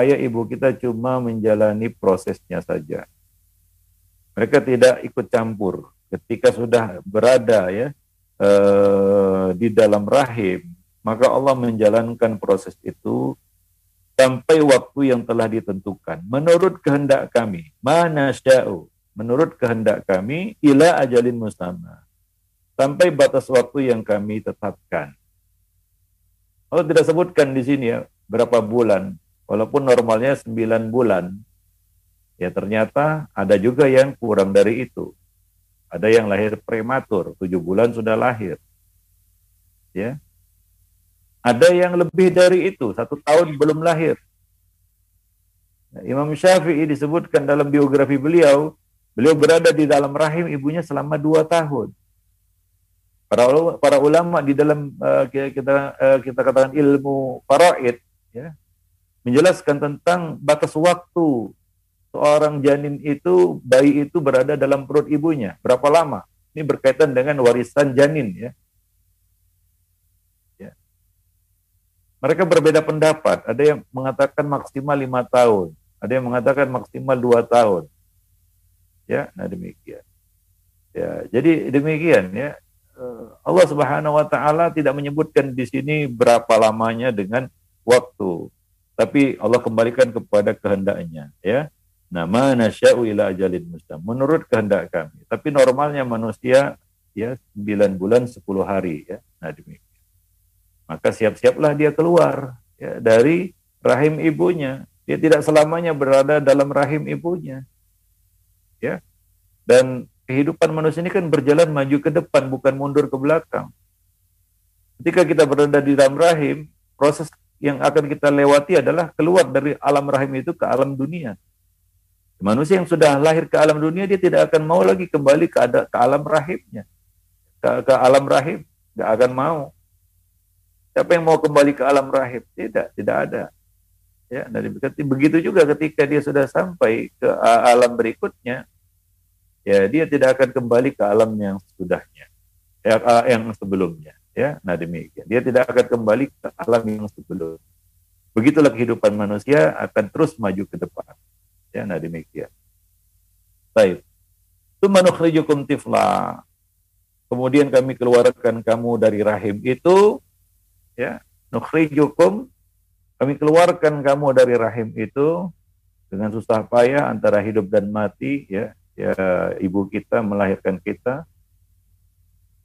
Ayah ibu kita cuma menjalani prosesnya saja. Mereka tidak ikut campur ketika sudah berada ya uh, di dalam rahim, maka Allah menjalankan proses itu sampai waktu yang telah ditentukan. Menurut kehendak kami mana sya'u? Menurut kehendak kami ila ajalin musamma sampai batas waktu yang kami tetapkan. Allah tidak sebutkan di sini ya berapa bulan. Walaupun normalnya 9 bulan ya ternyata ada juga yang kurang dari itu ada yang lahir prematur tujuh bulan sudah lahir ya ada yang lebih dari itu, satu tahun belum lahir. Nah, Imam Syafi'i disebutkan dalam biografi beliau, beliau berada di dalam rahim ibunya selama dua tahun. Para ulama, para ulama di dalam uh, kita uh, kita katakan ilmu faraid, ya, menjelaskan tentang batas waktu seorang janin itu, bayi itu berada dalam perut ibunya. Berapa lama? Ini berkaitan dengan warisan janin, ya. mereka berbeda pendapat. Ada yang mengatakan maksimal lima tahun, ada yang mengatakan maksimal dua tahun. Ya, nah demikian. Ya, jadi demikian ya. Eh, Allah Subhanahu wa taala tidak menyebutkan di sini berapa lamanya dengan waktu. Tapi Allah kembalikan kepada kehendaknya, ya. Mana nasya'u ila ajalin mustam. Menurut kehendak kami. Tapi normalnya manusia ya 9 bulan 10 hari ya. Nah, demikian. Maka siap-siaplah dia keluar ya dari rahim ibunya. Dia tidak selamanya berada dalam rahim ibunya. Ya. Dan kehidupan manusia ini kan berjalan maju ke depan bukan mundur ke belakang. Ketika kita berada di dalam rahim, proses yang akan kita lewati adalah keluar dari alam rahim itu ke alam dunia. Manusia yang sudah lahir ke alam dunia dia tidak akan mau lagi kembali ke, ada, ke alam rahimnya. Ke, ke alam rahim, tidak akan mau. Siapa yang mau kembali ke alam rahim? Tidak, tidak ada. Ya, dari begitu juga ketika dia sudah sampai ke alam berikutnya, ya dia tidak akan kembali ke alam yang sudahnya, ya, yang sebelumnya. Ya, nah demikian. Dia tidak akan kembali ke alam yang sebelumnya. Begitulah kehidupan manusia akan terus maju ke depan. Ya, nah demikian. Baik. Tsumma nukhrijukum tifla. Kemudian kami keluarkan kamu dari rahim itu ya, nukhrijukum kami keluarkan kamu dari rahim itu dengan susah payah antara hidup dan mati ya. Ya, ibu kita melahirkan kita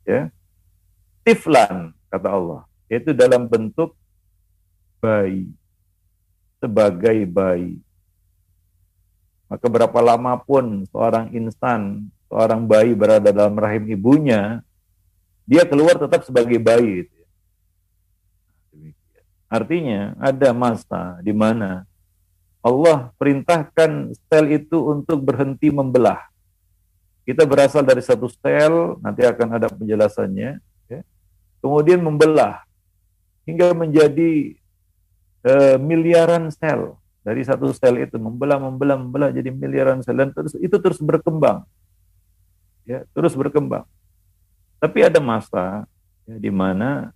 ya. Tiflan kata Allah, yaitu dalam bentuk bayi sebagai bayi maka berapa lama pun seorang insan, seorang bayi berada dalam rahim ibunya, dia keluar tetap sebagai bayi. Gitu ya. Artinya ada masa di mana Allah perintahkan sel itu untuk berhenti membelah. Kita berasal dari satu sel, nanti akan ada penjelasannya. Ya. Kemudian membelah hingga menjadi uh, miliaran sel dari satu sel itu membelah membelah membelah jadi miliaran sel dan terus itu terus berkembang. Ya terus berkembang. Tapi ada masa ya, di mana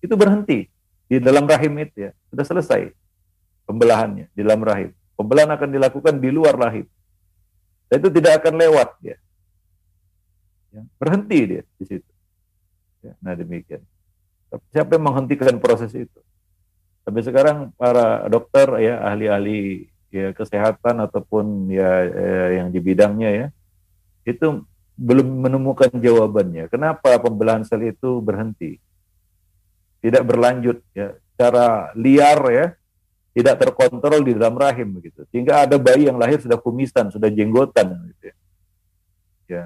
itu berhenti di dalam rahim itu ya. Sudah selesai pembelahannya di dalam rahim. Pembelahan akan dilakukan di luar rahim. Dan itu tidak akan lewat ya, ya berhenti dia di situ. Ya, nah demikian. Siapa yang menghentikan proses itu Sampai sekarang para dokter ya ahli-ahli ya kesehatan ataupun ya eh, yang di bidangnya ya itu belum menemukan jawabannya. Kenapa pembelahan sel itu berhenti? Tidak berlanjut ya, secara liar ya, tidak terkontrol di dalam rahim begitu. Sehingga ada bayi yang lahir sudah kumisan, sudah jenggotan gitu ya. ya.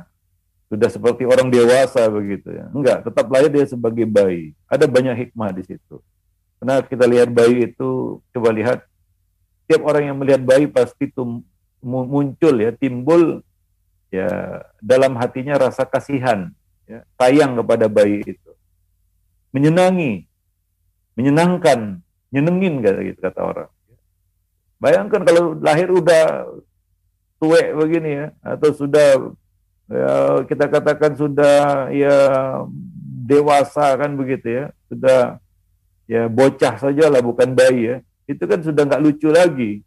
Sudah seperti orang dewasa begitu ya. Enggak, tetap lahir dia sebagai bayi. Ada banyak hikmah di situ. Karena kita lihat bayi itu, coba lihat, setiap orang yang melihat bayi pasti itu muncul ya, timbul ya dalam hatinya rasa kasihan, ya, sayang kepada bayi itu. Menyenangi, menyenangkan, nyenengin kata gitu kata orang. Bayangkan kalau lahir udah tuwek begini ya, atau sudah ya, kita katakan sudah ya dewasa kan begitu ya, sudah ya bocah saja lah bukan bayi ya. Itu kan sudah nggak lucu lagi.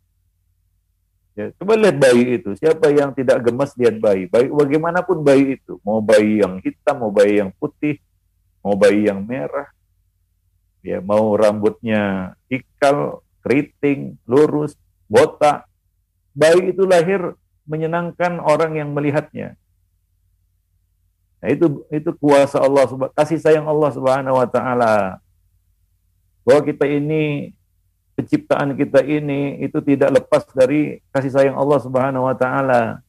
Ya coba lihat bayi itu. Siapa yang tidak gemas lihat bayi. Bayi bagaimanapun bayi itu. Mau bayi yang hitam mau bayi yang putih mau bayi yang merah. Ya mau rambutnya ikal keriting lurus botak. Bayi itu lahir menyenangkan orang yang melihatnya. Nah, itu itu kuasa Allah kasih sayang Allah Subhanahu wa taala bahwa kita ini penciptaan kita ini itu tidak lepas dari kasih sayang Allah Subhanahu wa taala.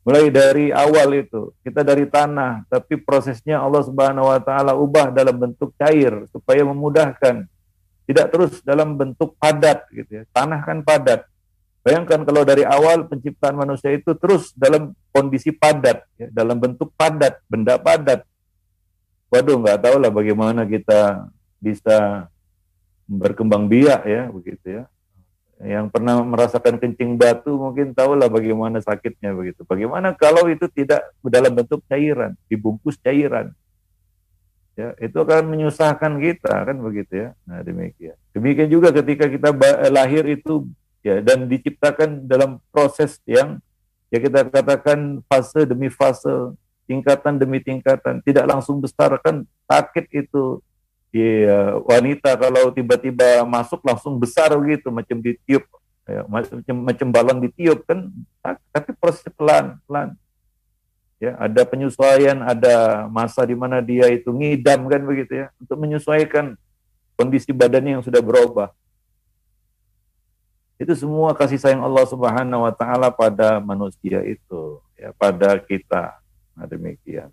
Mulai dari awal itu, kita dari tanah, tapi prosesnya Allah Subhanahu wa taala ubah dalam bentuk cair supaya memudahkan. Tidak terus dalam bentuk padat gitu ya. Tanah kan padat. Bayangkan kalau dari awal penciptaan manusia itu terus dalam kondisi padat, ya, dalam bentuk padat, benda padat. Waduh, nggak tahu lah bagaimana kita bisa berkembang biak ya begitu ya. Yang pernah merasakan kencing batu mungkin tahulah bagaimana sakitnya begitu. Bagaimana kalau itu tidak dalam bentuk cairan, dibungkus cairan. Ya, itu akan menyusahkan kita kan begitu ya. Nah, demikian. Demikian juga ketika kita lahir itu ya dan diciptakan dalam proses yang ya kita katakan fase demi fase, tingkatan demi tingkatan, tidak langsung besar kan sakit itu Iya, wanita kalau tiba-tiba masuk langsung besar gitu, macam ditiup. Ya, macam, macam balon ditiup kan? Tapi proses pelan pelan. Ya ada penyesuaian ada masa di mana dia itu ngidam kan begitu ya. Untuk menyesuaikan kondisi badannya yang sudah berubah. Itu semua kasih sayang Allah Subhanahu wa taala pada manusia itu ya pada kita. Nah demikian.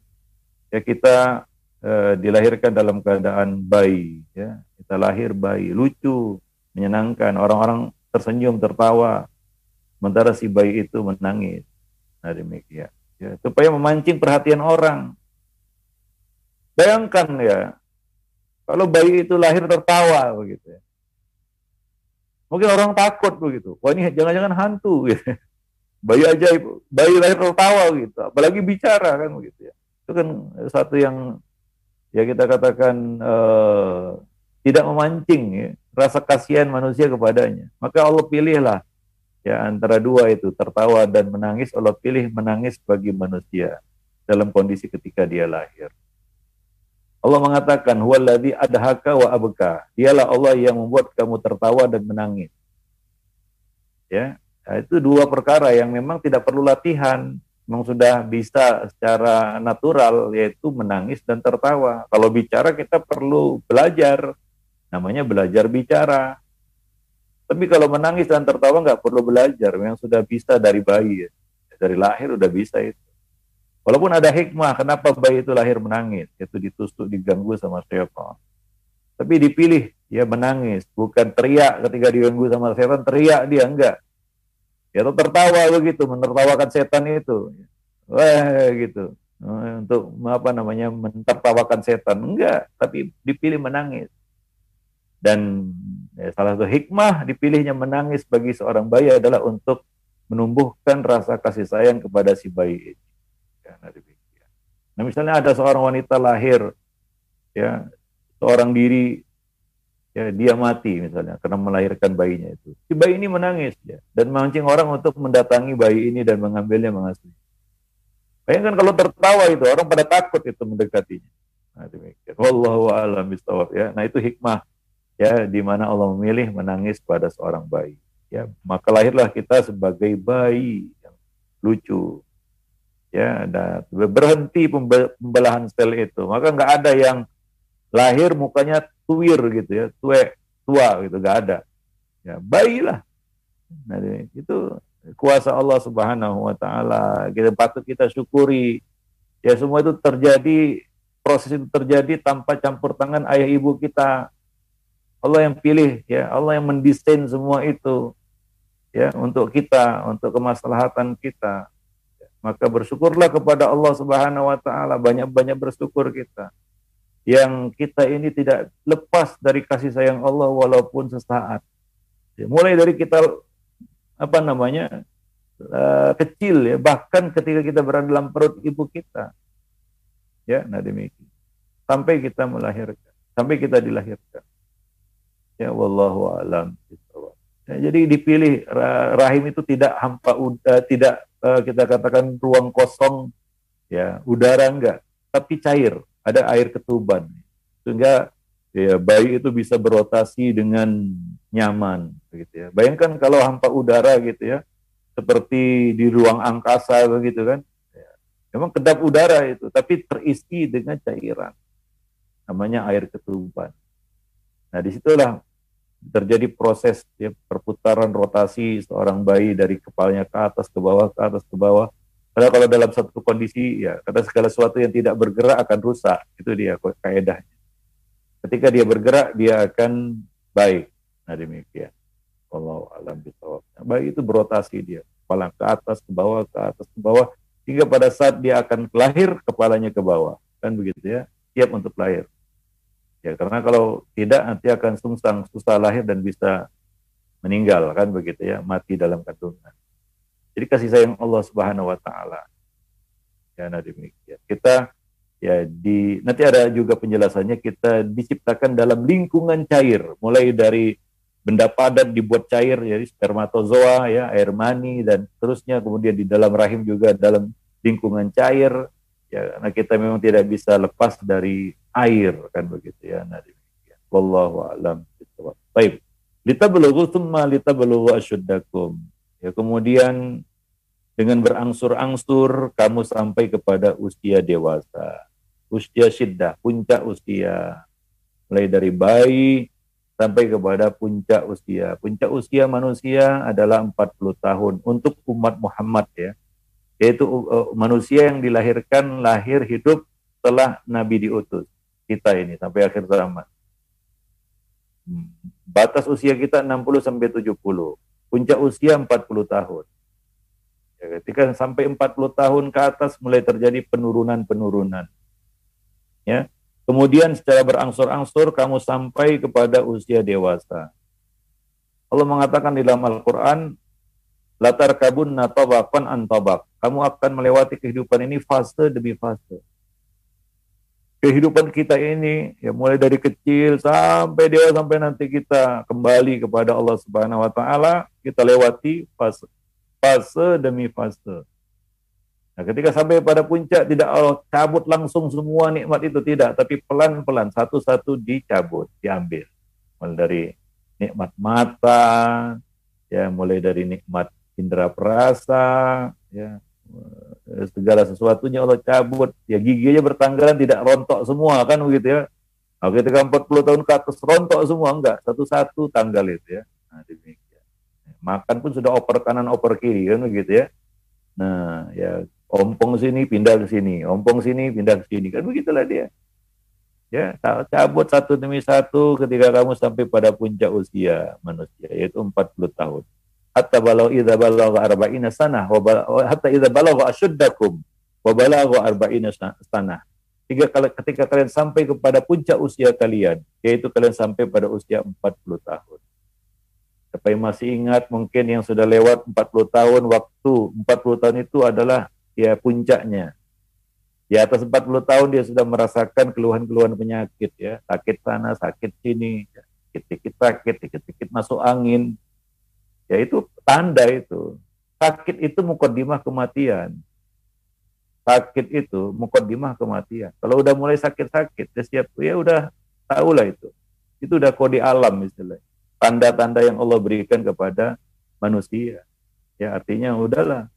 Ya kita eh, dilahirkan dalam keadaan bayi ya kita lahir bayi lucu menyenangkan orang-orang tersenyum tertawa sementara si bayi itu menangis nah demikian ya supaya memancing perhatian orang bayangkan ya kalau bayi itu lahir tertawa begitu ya Mungkin orang takut begitu. Wah ini jangan-jangan hantu gitu. Bayi ajaib, bayi lahir tertawa gitu. Apalagi bicara kan begitu ya. Itu kan satu yang ya kita katakan uh, tidak memancing ya, rasa kasihan manusia kepadanya. Maka Allah pilihlah ya antara dua itu tertawa dan menangis. Allah pilih menangis bagi manusia dalam kondisi ketika dia lahir. Allah mengatakan, "Huwallazi adhaka wa abka." Dialah Allah yang membuat kamu tertawa dan menangis. Ya, nah, itu dua perkara yang memang tidak perlu latihan, memang sudah bisa secara natural yaitu menangis dan tertawa. Kalau bicara kita perlu belajar, namanya belajar bicara. Tapi kalau menangis dan tertawa nggak perlu belajar, memang sudah bisa dari bayi, ya. dari lahir udah bisa itu. Walaupun ada hikmah kenapa bayi itu lahir menangis, yaitu ditusuk, diganggu sama setan. Tapi dipilih ya menangis, bukan teriak ketika diganggu sama setan, teriak dia enggak. Ya tertawa begitu, menertawakan setan itu. Wah gitu. Untuk apa namanya menertawakan setan enggak, tapi dipilih menangis. Dan ya, salah satu hikmah dipilihnya menangis bagi seorang bayi adalah untuk menumbuhkan rasa kasih sayang kepada si bayi itu Nah demikian. Nah misalnya ada seorang wanita lahir, ya seorang diri, ya dia mati misalnya karena melahirkan bayinya itu. Si bayi ini menangis ya dan memancing orang untuk mendatangi bayi ini dan mengambilnya mengasuh. Bayangkan kalau tertawa itu orang pada takut itu mendekatinya. Nah demikian. Wallahu ya. Nah itu hikmah ya di mana Allah memilih menangis pada seorang bayi. Ya, maka lahirlah kita sebagai bayi yang lucu, ya dan berhenti pembelahan sel itu maka nggak ada yang lahir mukanya tuir gitu ya tue tua gitu nggak ada. Ya bayilah. Nah, itu kuasa Allah Subhanahu Wa Taala. Kita patut kita syukuri. Ya semua itu terjadi proses itu terjadi tanpa campur tangan ayah ibu kita. Allah yang pilih ya. Allah yang mendesain semua itu ya untuk kita untuk kemaslahatan kita. Maka bersyukurlah kepada Allah Subhanahu wa taala, banyak-banyak bersyukur kita. Yang kita ini tidak lepas dari kasih sayang Allah walaupun sesaat. Ya, mulai dari kita apa namanya? Uh, kecil ya, bahkan ketika kita berada dalam perut ibu kita. Ya, nah demikian. Sampai kita melahirkan, sampai kita dilahirkan. Ya wallahu alam. Ya, jadi dipilih rahim itu tidak hampa uh, tidak uh, kita katakan ruang kosong ya udara enggak tapi cair ada air ketuban. Sehingga ya bayi itu bisa berotasi dengan nyaman begitu ya. Bayangkan kalau hampa udara gitu ya seperti di ruang angkasa begitu kan. Ya, memang kedap udara itu tapi terisi dengan cairan. Namanya air ketuban. Nah di situlah terjadi proses ya, perputaran rotasi seorang bayi dari kepalanya ke atas ke bawah ke atas ke bawah. Karena kalau dalam satu kondisi ya kata segala sesuatu yang tidak bergerak akan rusak itu dia kaedahnya. Ketika dia bergerak dia akan baik. Nah demikian. kalau alam bisawab. Bayi itu berotasi dia, kepala ke atas ke bawah ke atas ke bawah hingga pada saat dia akan lahir kepalanya ke bawah kan begitu ya siap untuk lahir Ya, karena kalau tidak nanti akan sungsang, susah lahir dan bisa meninggal kan begitu ya, mati dalam kandungan. Jadi kasih sayang Allah Subhanahu wa taala. Ya, nah demikian. Kita ya di nanti ada juga penjelasannya kita diciptakan dalam lingkungan cair, mulai dari benda padat dibuat cair jadi spermatozoa ya, air mani dan terusnya kemudian di dalam rahim juga dalam lingkungan cair ya karena kita memang tidak bisa lepas dari air kan begitu ya nah demikian wallahu alam Baik. Litablugu thumma litablugu asyuddakum. Ya, kemudian dengan berangsur-angsur kamu sampai kepada usia dewasa. Usia syiddah, puncak usia. Mulai dari bayi sampai kepada puncak usia. Puncak usia manusia adalah 40 tahun untuk umat Muhammad ya. Yaitu uh, manusia yang dilahirkan lahir hidup setelah Nabi diutus. Kita ini sampai akhir zaman. Hmm. Batas usia kita 60 sampai 70. Puncak usia 40 tahun. Ya, ketika sampai 40 tahun ke atas mulai terjadi penurunan-penurunan. Ya. Kemudian secara berangsur-angsur kamu sampai kepada usia dewasa. Allah mengatakan di dalam Al-Qur'an, latar kabun natabakon antabak. Kamu akan melewati kehidupan ini fase demi fase kehidupan kita ini ya mulai dari kecil sampai dewasa sampai nanti kita kembali kepada Allah Subhanahu wa taala kita lewati fase fase demi fase. Nah, ketika sampai pada puncak tidak Allah cabut langsung semua nikmat itu? Tidak, tapi pelan-pelan satu-satu dicabut, diambil. Mulai dari nikmat mata, ya mulai dari nikmat indera perasa, ya segala sesuatunya Allah cabut. Ya giginya bertanggalan tidak rontok semua kan begitu ya? Nah, ketika 40 tahun ke atas rontok semua enggak. Satu-satu tanggal itu ya. Nah demikian makan pun sudah oper kanan oper kiri kan begitu ya. Nah ya ompong sini pindah ke sini. Ompong sini pindah ke sini. Kan begitulah dia. Ya cabut satu demi satu ketika kamu sampai pada puncak usia manusia yaitu 40 tahun. Hatta balau idza balagha arba'ina sanah hatta idza balagha ashuddakum wa balagha arba'ina sanah. Hingga ketika kalian sampai kepada puncak usia kalian, yaitu kalian sampai pada usia 40 tahun. Siapa yang masih ingat mungkin yang sudah lewat 40 tahun waktu 40 tahun itu adalah ya puncaknya. Di atas 40 tahun dia sudah merasakan keluhan-keluhan penyakit ya, sakit sana, sakit sini, dikit-dikit sakit, dikit-dikit masuk angin, Ya itu tanda itu. Sakit itu mukodimah kematian. Sakit itu mukodimah kematian. Kalau udah mulai sakit-sakit, ya siap, ya udah tahu lah itu. Itu udah kode alam istilahnya. Tanda-tanda yang Allah berikan kepada manusia. Ya artinya udahlah.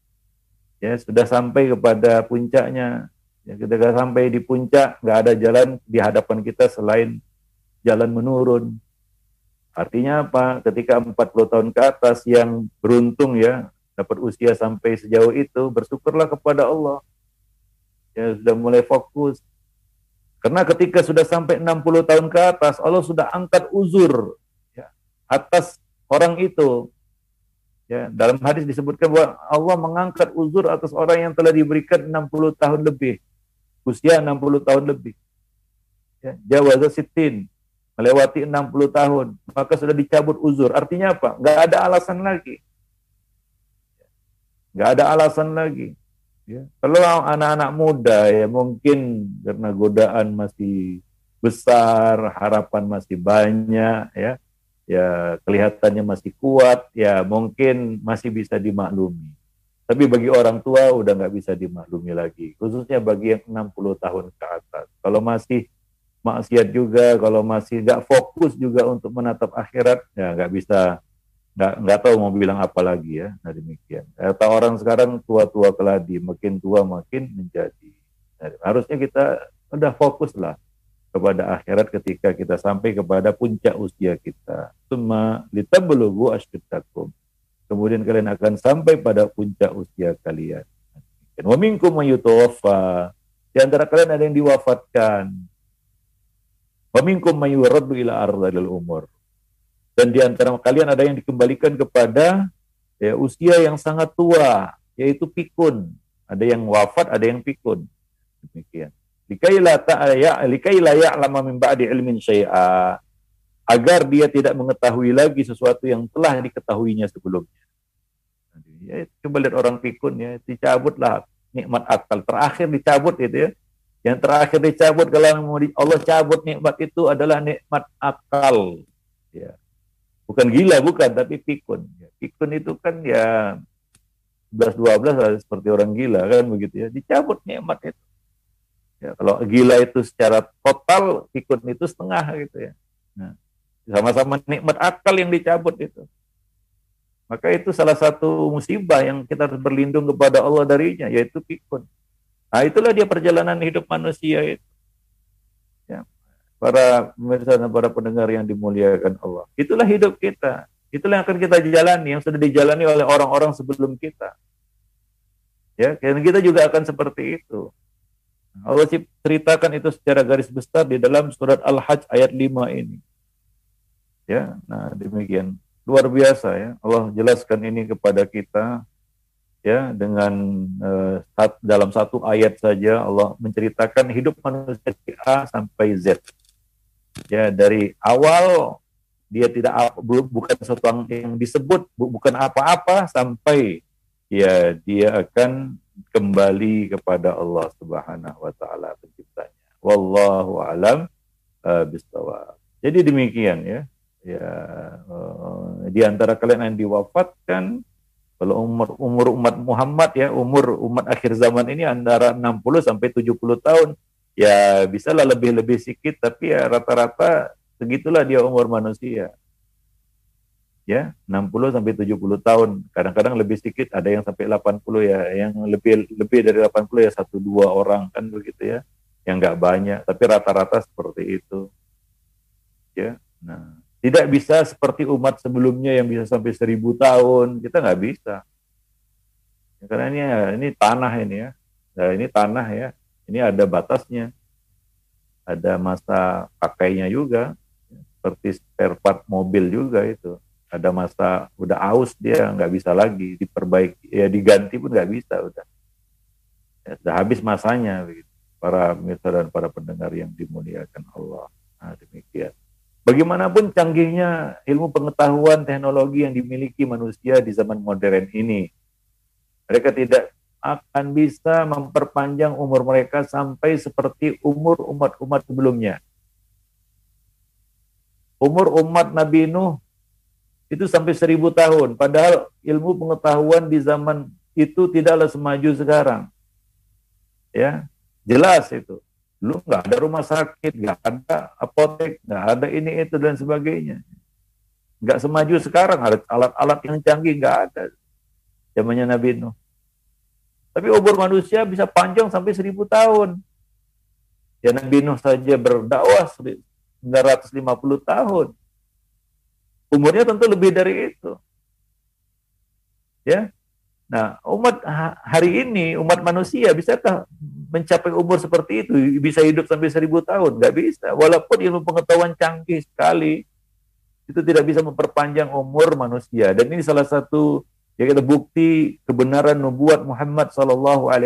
Ya sudah sampai kepada puncaknya. Ya ketika sampai di puncak, nggak ada jalan di hadapan kita selain jalan menurun Artinya apa? Ketika 40 tahun ke atas yang beruntung ya, dapat usia sampai sejauh itu, bersyukurlah kepada Allah. Ya sudah mulai fokus. Karena ketika sudah sampai 60 tahun ke atas, Allah sudah angkat uzur atas orang itu. Ya, dalam hadis disebutkan bahwa Allah mengangkat uzur atas orang yang telah diberikan 60 tahun lebih. Usia 60 tahun lebih. Ya, jawaza sitin, melewati 60 tahun, maka sudah dicabut uzur. Artinya apa? Nggak ada alasan lagi. Nggak ada alasan lagi. Ya. Kalau anak-anak muda ya mungkin karena godaan masih besar, harapan masih banyak, ya, ya kelihatannya masih kuat, ya mungkin masih bisa dimaklumi. Tapi bagi orang tua udah nggak bisa dimaklumi lagi, khususnya bagi yang 60 tahun ke atas. Kalau masih maksiat juga, kalau masih nggak fokus juga untuk menatap akhirat, ya nggak bisa, nggak nggak tahu mau bilang apa lagi ya. Nah demikian. Kata orang sekarang tua-tua keladi, makin tua makin menjadi. Nah, harusnya kita udah fokus lah kepada akhirat ketika kita sampai kepada puncak usia kita. Semua litablugu asyddakum. Kemudian kalian akan sampai pada puncak usia kalian. Wa minkum Di antara kalian ada yang diwafatkan. Waminkum mayuraddu ila ardhil umur. Dan di antara kalian ada yang dikembalikan kepada ya, usia yang sangat tua, yaitu pikun. Ada yang wafat, ada yang pikun. Demikian. Likaila ta'aya, likaila ya'lama min ba'di ilmin syai'a. Agar dia tidak mengetahui lagi sesuatu yang telah diketahuinya sebelumnya. Ya, coba lihat orang pikun ya, dicabutlah nikmat akal. Terakhir dicabut itu ya yang terakhir dicabut kalau Allah cabut nikmat itu adalah nikmat akal. Ya. Bukan gila, bukan, tapi pikun. Ya. Pikun itu kan ya 11-12 seperti orang gila kan begitu ya. Dicabut nikmat itu. Ya, kalau gila itu secara total, pikun itu setengah gitu ya. Nah, sama-sama nikmat akal yang dicabut itu. Maka itu salah satu musibah yang kita harus berlindung kepada Allah darinya, yaitu pikun. Nah itulah dia perjalanan hidup manusia itu. Ya. Para pemirsa dan para pendengar yang dimuliakan Allah. Itulah hidup kita. Itulah yang akan kita jalani, yang sudah dijalani oleh orang-orang sebelum kita. Ya, dan kita juga akan seperti itu. Allah ceritakan itu secara garis besar di dalam surat Al-Hajj ayat 5 ini. Ya, nah demikian. Luar biasa ya. Allah jelaskan ini kepada kita ya dengan uh, dalam satu ayat saja Allah menceritakan hidup manusia dari A sampai Z. Ya, dari awal dia tidak bukan sesuatu yang disebut bukan apa-apa sampai ya dia akan kembali kepada Allah Subhanahu wa taala penciptanya. Wallahu alam uh, Jadi demikian ya. Ya uh, di antara kalian yang diwafatkan kalau umur umur umat Muhammad ya umur umat akhir zaman ini antara 60 sampai 70 tahun ya bisalah lebih-lebih sedikit tapi ya rata-rata segitulah dia umur manusia ya 60 sampai 70 tahun kadang-kadang lebih sedikit ada yang sampai 80 ya yang lebih lebih dari 80 ya satu dua orang kan begitu ya yang nggak banyak tapi rata-rata seperti itu ya nah tidak bisa seperti umat sebelumnya yang bisa sampai seribu tahun. Kita nggak bisa. Ya, karena ini, ini tanah ini ya. Nah, ini tanah ya. Ini ada batasnya. Ada masa pakainya juga. Seperti spare part mobil juga itu. Ada masa udah aus dia nggak bisa lagi diperbaiki. Ya diganti pun nggak bisa udah. Ya, sudah habis masanya begitu. Para pemirsa dan para pendengar yang dimuliakan Allah. Nah, demikian. Bagaimanapun canggihnya ilmu pengetahuan teknologi yang dimiliki manusia di zaman modern ini, mereka tidak akan bisa memperpanjang umur mereka sampai seperti umur umat-umat sebelumnya. Umur umat Nabi Nuh itu sampai seribu tahun, padahal ilmu pengetahuan di zaman itu tidaklah semaju sekarang. Ya, jelas itu. Lu nggak ada rumah sakit, nggak ada apotek, nggak ada ini itu dan sebagainya. Nggak semaju sekarang, alat-alat yang canggih nggak ada. Zamannya Nabi Nuh. Tapi umur manusia bisa panjang sampai seribu tahun. Ya Nabi Nuh saja berdakwah 950 tahun. Umurnya tentu lebih dari itu. Ya, Nah, umat hari ini, umat manusia, bisakah mencapai umur seperti itu? Bisa hidup sampai seribu tahun? Nggak bisa. Walaupun ilmu pengetahuan canggih sekali, itu tidak bisa memperpanjang umur manusia. Dan ini salah satu ya kita bukti kebenaran nubuat Muhammad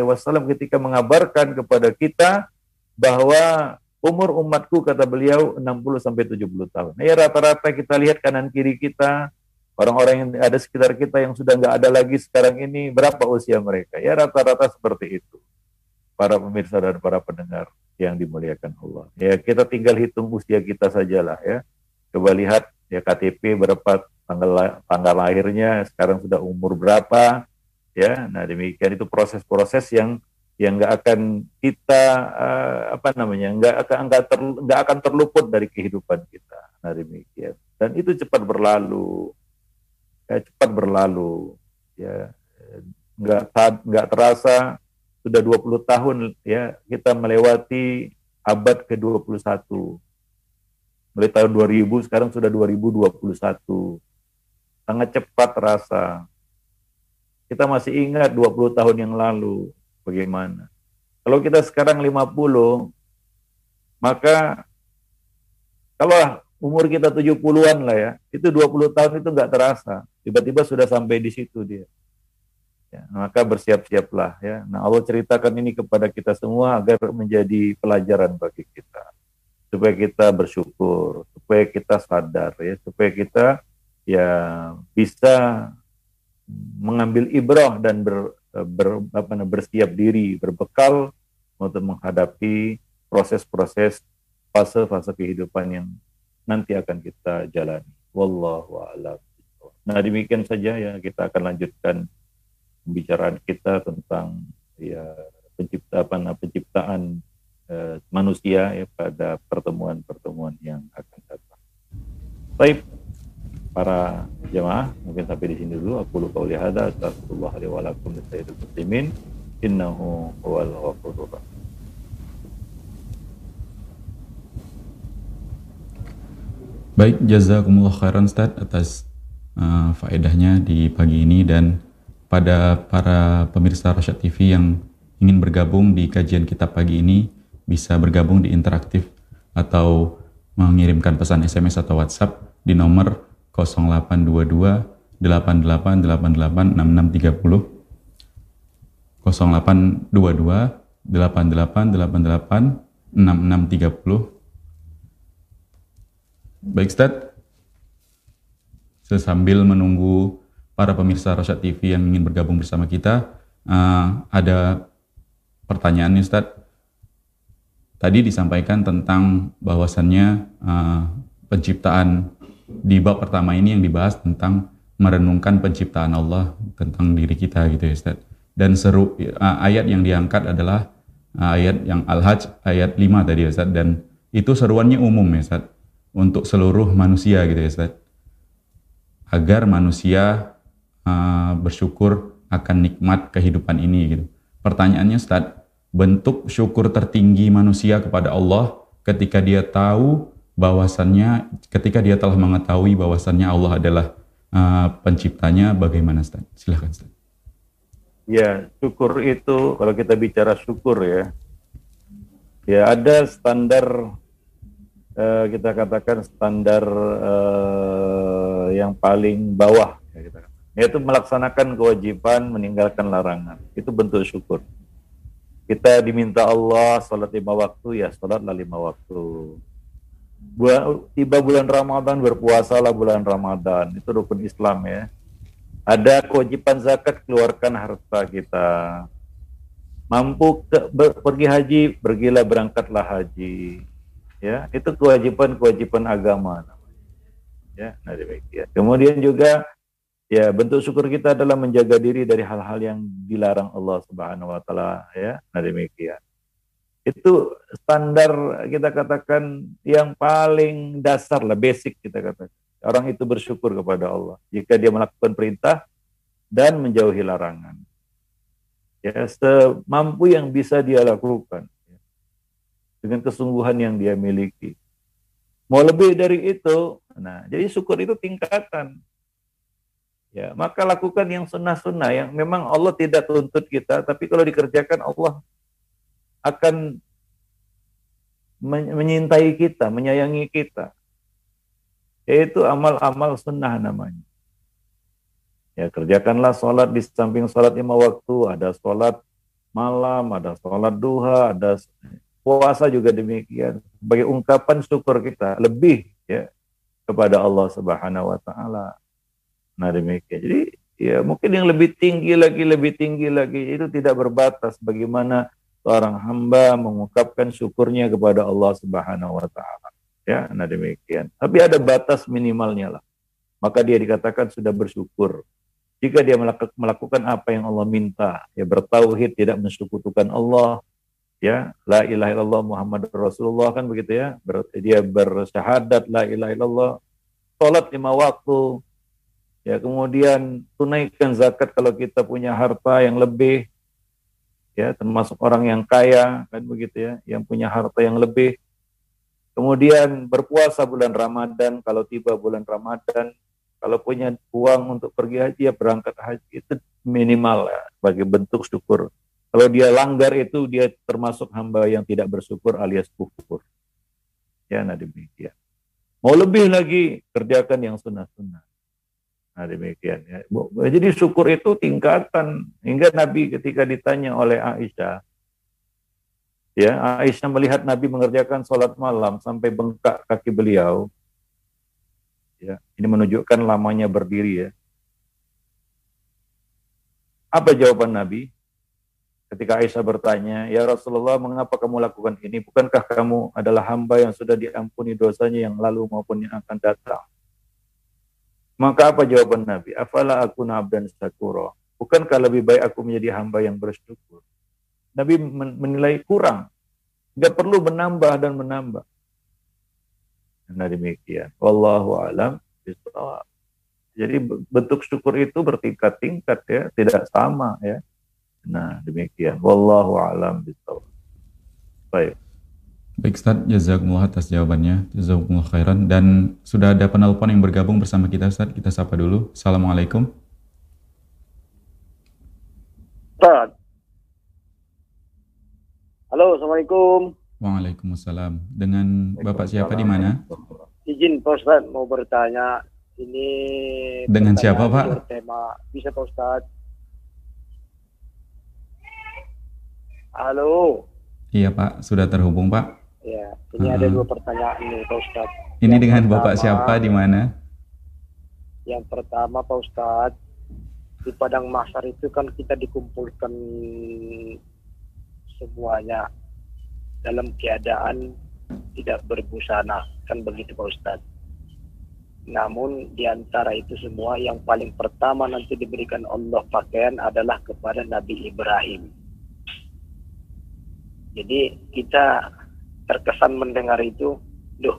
Wasallam ketika mengabarkan kepada kita bahwa umur umatku kata beliau 60 sampai 70 tahun. Ya rata-rata kita lihat kanan kiri kita Orang-orang yang ada sekitar kita yang sudah nggak ada lagi sekarang ini, berapa usia mereka? Ya rata-rata seperti itu. Para pemirsa dan para pendengar yang dimuliakan Allah. Ya kita tinggal hitung usia kita sajalah ya. Coba lihat ya KTP berapa tanggal tanggal lahirnya, sekarang sudah umur berapa, ya. Nah demikian itu proses-proses yang yang nggak akan kita uh, apa namanya nggak akan nggak ter, akan terluput dari kehidupan kita. Nah demikian. Dan itu cepat berlalu. Ya, cepat berlalu. Ya nggak nggak terasa sudah 20 tahun ya kita melewati abad ke-21 mulai tahun 2000 sekarang sudah 2021 sangat cepat terasa. Kita masih ingat 20 tahun yang lalu bagaimana kalau kita sekarang 50 maka kalau umur kita 70-an lah ya, itu 20 tahun itu nggak terasa. Tiba-tiba sudah sampai di situ dia. Ya, maka bersiap-siaplah ya. Nah, Allah ceritakan ini kepada kita semua agar menjadi pelajaran bagi kita. Supaya kita bersyukur, supaya kita sadar ya, supaya kita ya bisa mengambil ibrah dan ber, ber, apa, bersiap diri, berbekal untuk menghadapi proses-proses fase-fase kehidupan yang nanti akan kita jalani. Wallahu a'lam. Nah, demikian saja ya kita akan lanjutkan pembicaraan kita tentang ya pencipta apa penciptaan eh, manusia ya pada pertemuan-pertemuan yang akan datang. Baik, para jemaah, mungkin sampai di sini dulu. Aku lupa oleh hada, astagfirullah wa lakum muslimin, innahu huwal ghafurur. Baik, jazakumullah khairan Ustaz atas uh, faedahnya di pagi ini dan pada para pemirsa Rasyad TV yang ingin bergabung di kajian kitab pagi ini bisa bergabung di interaktif atau mengirimkan pesan SMS atau WhatsApp di nomor 0822 8888 6630 0822 8888 6630 Baik Ustaz, sesambil menunggu para pemirsa Rosyad TV yang ingin bergabung bersama kita, uh, ada pertanyaan nih Ustaz. Tadi disampaikan tentang bahwasannya uh, penciptaan di bab pertama ini yang dibahas tentang merenungkan penciptaan Allah tentang diri kita gitu ya Ustaz. Dan seru uh, ayat yang diangkat adalah ayat yang Al-Hajj ayat 5 tadi ya Ustaz dan itu seruannya umum ya Ustaz untuk seluruh manusia gitu ya Ustaz. Agar manusia uh, bersyukur akan nikmat kehidupan ini gitu. Pertanyaannya Ustaz, bentuk syukur tertinggi manusia kepada Allah ketika dia tahu bahwasannya ketika dia telah mengetahui bahwasannya Allah adalah uh, penciptanya bagaimana Ustaz? Silahkan Ustaz. Ya, syukur itu kalau kita bicara syukur ya, ya ada standar uh, kita katakan standar uh, yang paling bawah ya kita yaitu melaksanakan kewajiban meninggalkan larangan itu bentuk syukur kita diminta Allah sholat lima waktu ya sholatlah lima waktu tiba bulan Ramadan berpuasalah bulan Ramadan. Itu rukun Islam ya. Ada kewajiban zakat keluarkan harta kita. Mampu ke, ber, pergi haji pergilah berangkatlah haji. Ya itu kewajiban-kewajiban agama ya nah demikian. Kemudian juga ya bentuk syukur kita adalah menjaga diri dari hal-hal yang dilarang Allah Subhanahu wa taala. Ya nah demikian itu standar kita katakan yang paling dasar lah basic kita katakan orang itu bersyukur kepada Allah jika dia melakukan perintah dan menjauhi larangan ya semampu yang bisa dia lakukan dengan kesungguhan yang dia miliki. Mau lebih dari itu, nah jadi syukur itu tingkatan. Ya, maka lakukan yang sunnah-sunnah yang memang Allah tidak tuntut kita, tapi kalau dikerjakan Allah akan menyintai kita, menyayangi kita. Yaitu amal-amal sunnah namanya. Ya, kerjakanlah sholat di samping sholat lima waktu, ada sholat malam, ada sholat duha, ada Puasa juga demikian. Sebagai ungkapan syukur kita lebih ya kepada Allah Subhanahu wa taala. Nah, demikian. Jadi ya mungkin yang lebih tinggi lagi, lebih tinggi lagi itu tidak berbatas bagaimana seorang hamba mengungkapkan syukurnya kepada Allah Subhanahu wa taala. Ya, nah demikian. Tapi ada batas minimalnya lah. Maka dia dikatakan sudah bersyukur. Jika dia melakukan apa yang Allah minta, ya bertauhid, tidak mensekutukan Allah, ya la ilaha illallah Muhammad Rasulullah kan begitu ya Ber, dia bersyahadat la ilaha illallah sholat lima waktu ya kemudian tunaikan zakat kalau kita punya harta yang lebih ya termasuk orang yang kaya kan begitu ya yang punya harta yang lebih kemudian berpuasa bulan Ramadan kalau tiba bulan Ramadan kalau punya uang untuk pergi haji ya berangkat haji itu minimal ya sebagai bentuk syukur kalau dia langgar itu dia termasuk hamba yang tidak bersyukur alias kufur. Ya, nah demikian. Mau lebih lagi kerjakan yang sunnah-sunnah. Nah demikian ya. Jadi syukur itu tingkatan hingga Nabi ketika ditanya oleh Aisyah, ya Aisyah melihat Nabi mengerjakan sholat malam sampai bengkak kaki beliau. Ya, ini menunjukkan lamanya berdiri ya. Apa jawaban Nabi? Ketika Aisyah bertanya, Ya Rasulullah, mengapa kamu lakukan ini? Bukankah kamu adalah hamba yang sudah diampuni dosanya yang lalu maupun yang akan datang? Maka apa jawaban Nabi? Afala aku nabdan syakuro. Bukankah lebih baik aku menjadi hamba yang bersyukur? Nabi menilai kurang. Tidak perlu menambah dan menambah. Nah demikian. Wallahu alam Jadi bentuk syukur itu bertingkat-tingkat ya, tidak sama ya. Nah demikian. Wallahu alam. Baik. Baik Ustaz, jazakumullah atas jawabannya. Jazakumullah khairan. Dan sudah ada penelpon yang bergabung bersama kita Ustaz. Kita sapa dulu. Assalamualaikum. Ustaz. Halo, Assalamualaikum. Waalaikumsalam. Dengan Bapak siapa di mana? Izin Pak Ustaz mau bertanya. Ini dengan siapa Pak? Tema bisa Pak Ustaz. Halo. Iya Pak, sudah terhubung Pak. Iya, ini uh, ada dua pertanyaan nih Pak Ustaz. Ini yang dengan pertama, Bapak siapa di mana? Yang pertama Pak Ustaz, di Padang Masar itu kan kita dikumpulkan semuanya dalam keadaan tidak berbusana, kan begitu Pak Ustaz. Namun di antara itu semua yang paling pertama nanti diberikan Allah pakaian adalah kepada Nabi Ibrahim jadi kita terkesan mendengar itu, loh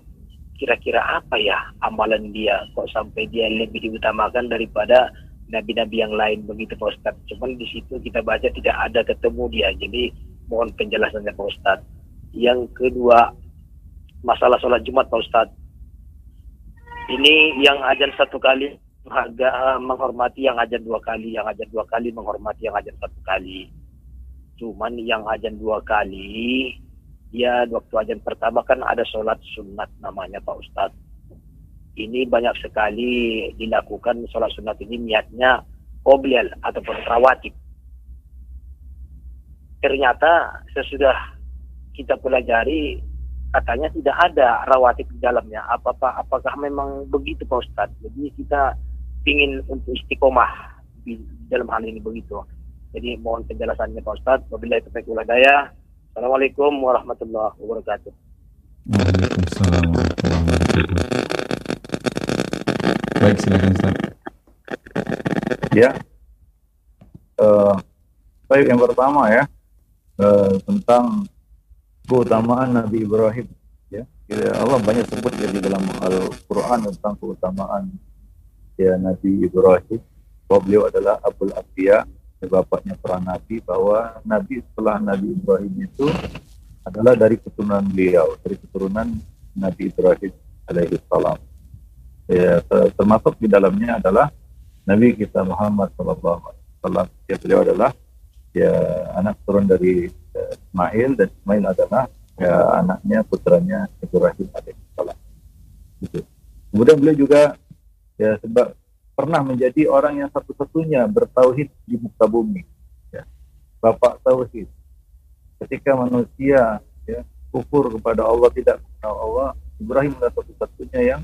kira-kira apa ya amalan dia kok sampai dia lebih diutamakan daripada nabi-nabi yang lain begitu Pak Ustadz. Cuman di situ kita baca tidak ada ketemu dia. Jadi mohon penjelasannya Pak Ustadz. Yang kedua, masalah sholat Jumat Pak Ustadz. Ini yang ajan satu kali harga menghormati yang ajan dua kali, yang ajan dua kali menghormati yang ajan satu kali. Cuman yang ajan dua kali, ya waktu ajan pertama kan ada sholat sunat namanya Pak Ustadz. Ini banyak sekali dilakukan sholat sunat ini niatnya qoblial ataupun rawatib. Ternyata sesudah kita pelajari katanya tidak ada rawatib di dalamnya. Apakah apakah memang begitu Pak Ustadz? Jadi kita ingin untuk istiqomah di dalam hal ini begitu. Jadi mohon penjelasannya Pak Ustadz. Wabillahi taufiq hidayah. Assalamualaikum warahmatullahi wabarakatuh. Waalaikumsalam warahmatullahi wabarakatuh. Baik, silakan Ustaz. Ya. Uh, baik, yang pertama ya uh, tentang keutamaan Nabi Ibrahim. Ya, Allah banyak sebut ya di dalam Al-Quran tentang keutamaan ya Nabi Ibrahim. Bahwa beliau adalah Abul Abiyah bapaknya para nabi bahwa nabi setelah Nabi Ibrahim itu adalah dari keturunan beliau, dari keturunan Nabi Ibrahim alaihi salam. Ya, termasuk di dalamnya adalah Nabi kita Muhammad sallallahu alaihi wasallam. Ya, beliau adalah ya anak turun dari ya, Ismail dan Ismail adalah ya anaknya putranya Ibrahim alaihi salam. Gitu. Kemudian beliau juga ya sebab pernah menjadi orang yang satu-satunya bertauhid di muka bumi. Ya. Bapak tauhid. Ketika manusia ya, kufur kepada Allah tidak mengenal Allah, Ibrahim adalah satu-satunya yang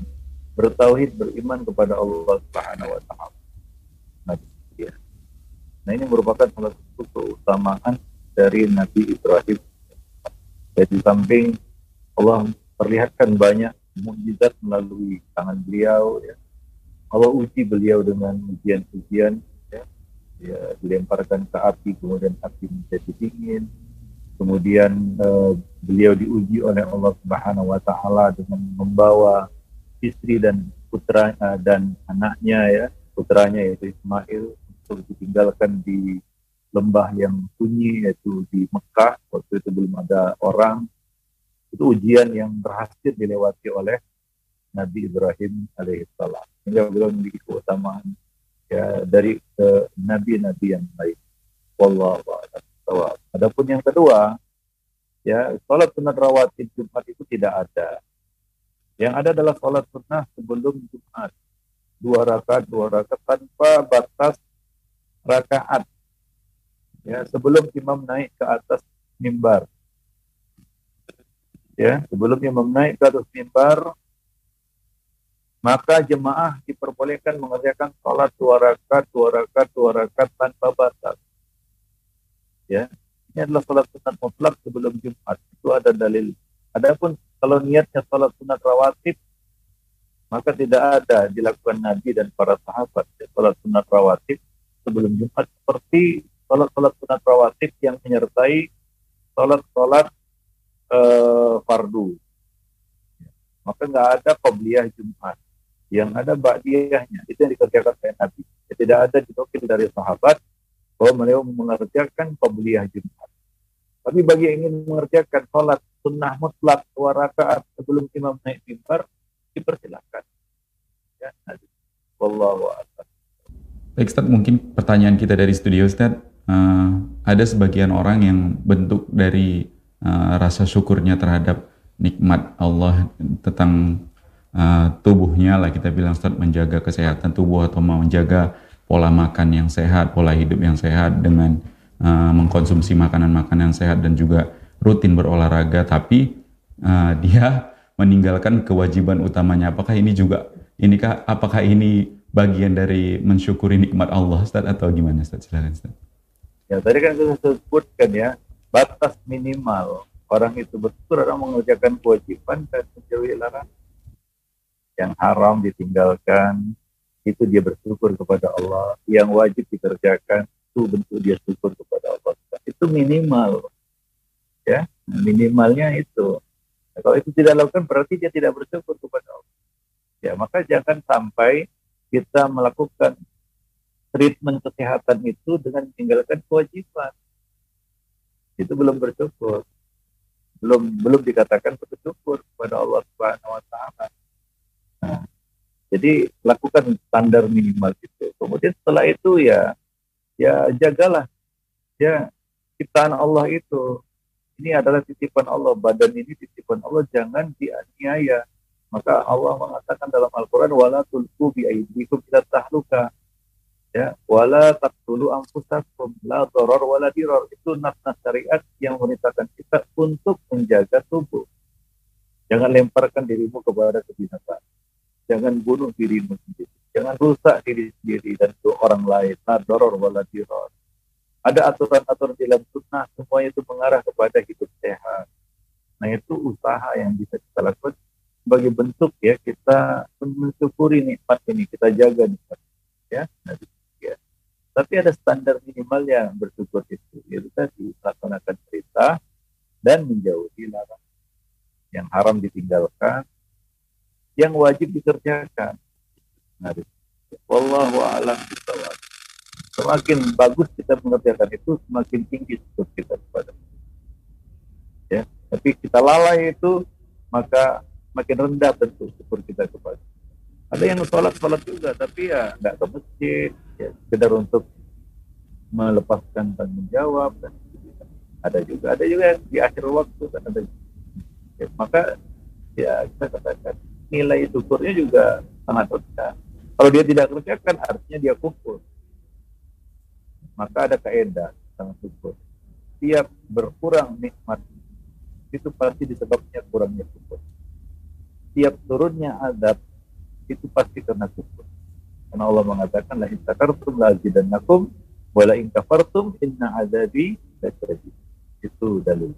bertauhid beriman kepada Allah Subhanahu wa taala. Nah, ya. nah ini merupakan salah satu keutamaan dari Nabi Ibrahim. Jadi samping Allah perlihatkan banyak mukjizat melalui tangan beliau ya, Allah uji beliau dengan ujian-ujian ya, ya dilemparkan ke api kemudian api menjadi dingin. Kemudian uh, beliau diuji oleh Allah Subhanahu wa taala dengan membawa istri dan putra dan anaknya ya putranya yaitu Ismail untuk ditinggalkan di lembah yang sunyi yaitu di Mekah. Waktu itu belum ada orang. Itu ujian yang berhasil dilewati oleh Nabi Ibrahim alaihissalam. Sehingga beliau memiliki keutamaan ya dari nabi-nabi yang lain. Wallahu a'lam. Adapun yang kedua, ya sholat sunat rawatib Jumat itu tidak ada. Yang ada adalah sholat sunnah sebelum Jumat. Dua rakaat, dua rakaat tanpa batas rakaat. Ya, sebelum imam naik ke atas mimbar. Ya, sebelum imam naik ke atas mimbar, maka jemaah diperbolehkan mengerjakan sholat dua rakaat, dua rakaat, dua rakaat tanpa batas. Ya, ini adalah sholat sunat mutlak sebelum Jumat. Itu ada dalil. Adapun kalau niatnya sholat sunat rawatib, maka tidak ada dilakukan Nabi dan para sahabat ya, sholat sunat rawatib sebelum Jumat seperti sholat-sholat sunat rawatib yang menyertai sholat-sholat uh, fardu maka nggak ada qobliyah Jumat. Yang ada ba'diyahnya, itu yang dikerjakan oleh Nabi. Ya, tidak ada dinukil dari sahabat bahwa beliau mengerjakan qobliyah Jumat. Tapi bagi yang ingin mengerjakan sholat sunnah mutlak dua rakaat sebelum imam naik mimbar, dipersilakan. Ya, Wallahu a'lam. Baik Ustaz, mungkin pertanyaan kita dari studio Ustaz, uh, ada sebagian orang yang bentuk dari uh, rasa syukurnya terhadap nikmat Allah tentang uh, tubuhnya lah kita bilang Ustaz menjaga kesehatan tubuh atau menjaga pola makan yang sehat, pola hidup yang sehat dengan uh, mengkonsumsi makanan-makanan sehat dan juga rutin berolahraga tapi uh, *laughs* dia meninggalkan kewajiban utamanya. Apakah ini juga inikah apakah ini bagian dari mensyukuri nikmat Allah Ustaz atau gimana Ustaz? Silakan Ustaz. Ya, tadi kan saya sebutkan ya, batas minimal orang itu betul orang mengerjakan kewajiban dan menjauhi larangan. Yang haram ditinggalkan, itu dia bersyukur kepada Allah. Yang wajib dikerjakan, itu bentuk dia syukur kepada Allah. Itu minimal. Ya, minimalnya itu. Nah, kalau itu tidak lakukan berarti dia tidak bersyukur kepada Allah. Ya, maka jangan sampai kita melakukan treatment kesehatan itu dengan meninggalkan kewajiban. Itu belum bersyukur. Belum belum dikatakan bersyukur kepada Allah Subhanahu wa taala. Jadi lakukan standar minimal itu. Kemudian setelah itu ya ya jagalah ya ciptaan Allah itu. Ini adalah titipan Allah, badan ini titipan Allah, jangan dianiaya. Maka Allah mengatakan dalam Al-Quran, wala tulku bi ila tahluka ya wala taqtulu anfusakum la darar wala dirar itu nas-nas syariat yang memerintahkan kita untuk menjaga tubuh jangan lemparkan dirimu kepada kebinasaan jangan bunuh dirimu sendiri. Jangan rusak diri sendiri dan untuk orang lain. La darar wala dirar ada aturan-aturan dalam sunnah. Semuanya itu mengarah kepada hidup sehat. Nah itu usaha yang bisa kita lakukan sebagai bentuk ya kita mensyukuri nikmat ini. Kita jaga nikmat ya. Nah, tapi ada standar minimal yang bersyukur itu, yaitu tadi melaksanakan perintah dan menjauhi larangan. Yang haram ditinggalkan, yang wajib dikerjakan. Nah, Wallahu a'lam. Semakin bagus kita mengerjakan itu, semakin tinggi syukur kita kepada Ya, tapi kita lalai itu, maka makin rendah tentu syukur kita kepada ada yang sholat sholat juga tapi ya nggak ke masjid ya sekedar untuk melepaskan tanggung jawab dan ada juga ada juga yang di akhir waktu ada ya, maka ya kita katakan nilai syukurnya juga sangat rendah kalau dia tidak kerjakan artinya dia kufur maka ada kaidah sangat syukur tiap berkurang nikmat itu pasti disebabnya kurangnya syukur tiap turunnya adab itu pasti karena kufur. Karena Allah mengatakan la intakartum la azidannakum wa la in kafartum inna azabi lasyadid. Itu dalil.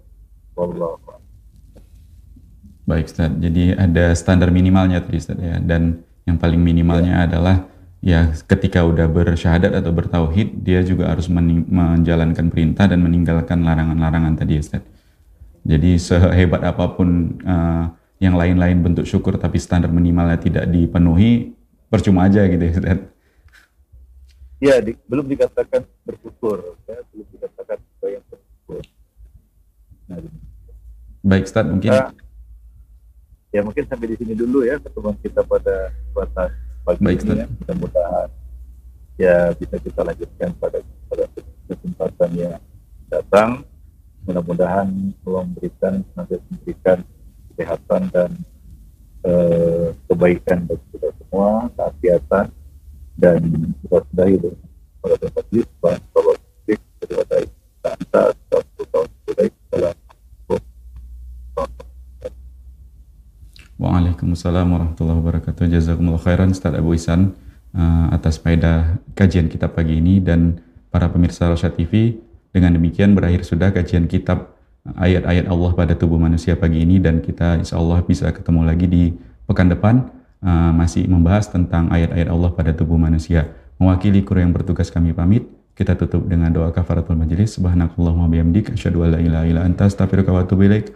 Wallahu Baik Ustaz, jadi ada standar minimalnya tadi Ustaz ya dan yang paling minimalnya ya. adalah ya ketika udah bersyahadat atau bertauhid dia juga harus menjalankan perintah dan meninggalkan larangan-larangan tadi Ustaz. Jadi sehebat apa pun uh, yang lain-lain bentuk syukur tapi standar minimalnya tidak dipenuhi percuma aja gitu ya Ustaz. Ya, di, belum dikatakan bersyukur, ya, belum dikatakan yang bersyukur. Nah, Baik Ustaz, mungkin nah, ya mungkin sampai di sini dulu ya pertemuan kita pada pada pagi Baik, ini ya. Mudah-mudahan ya bisa kita lanjutkan pada pada kesempatan yang datang. Mudah-mudahan Allah memberikan nanti memberikan kesehatan dan eh, kebaikan bagi kita semua, kesehatan dan kita sudahi dengan pada tempat ini. Tuhan Bapak Musik daripada Anta satu tahun sudah dalam Waalaikumsalam warahmatullahi wabarakatuh. Jazakumullah khairan Ustaz Abu Isan uh, atas faedah kajian kita pagi ini dan para pemirsa Rosya TV. Dengan demikian berakhir sudah kajian kitab ayat-ayat Allah pada tubuh manusia pagi ini dan kita insya Allah bisa ketemu lagi di pekan depan uh, masih membahas tentang ayat-ayat Allah pada tubuh manusia. Mewakili kru yang bertugas kami pamit. Kita tutup dengan doa kafaratul majelis. Subhanakallahumma bihamdik. Asyadu an la ilaha illa anta astaghfiruka wa atubu ilaik.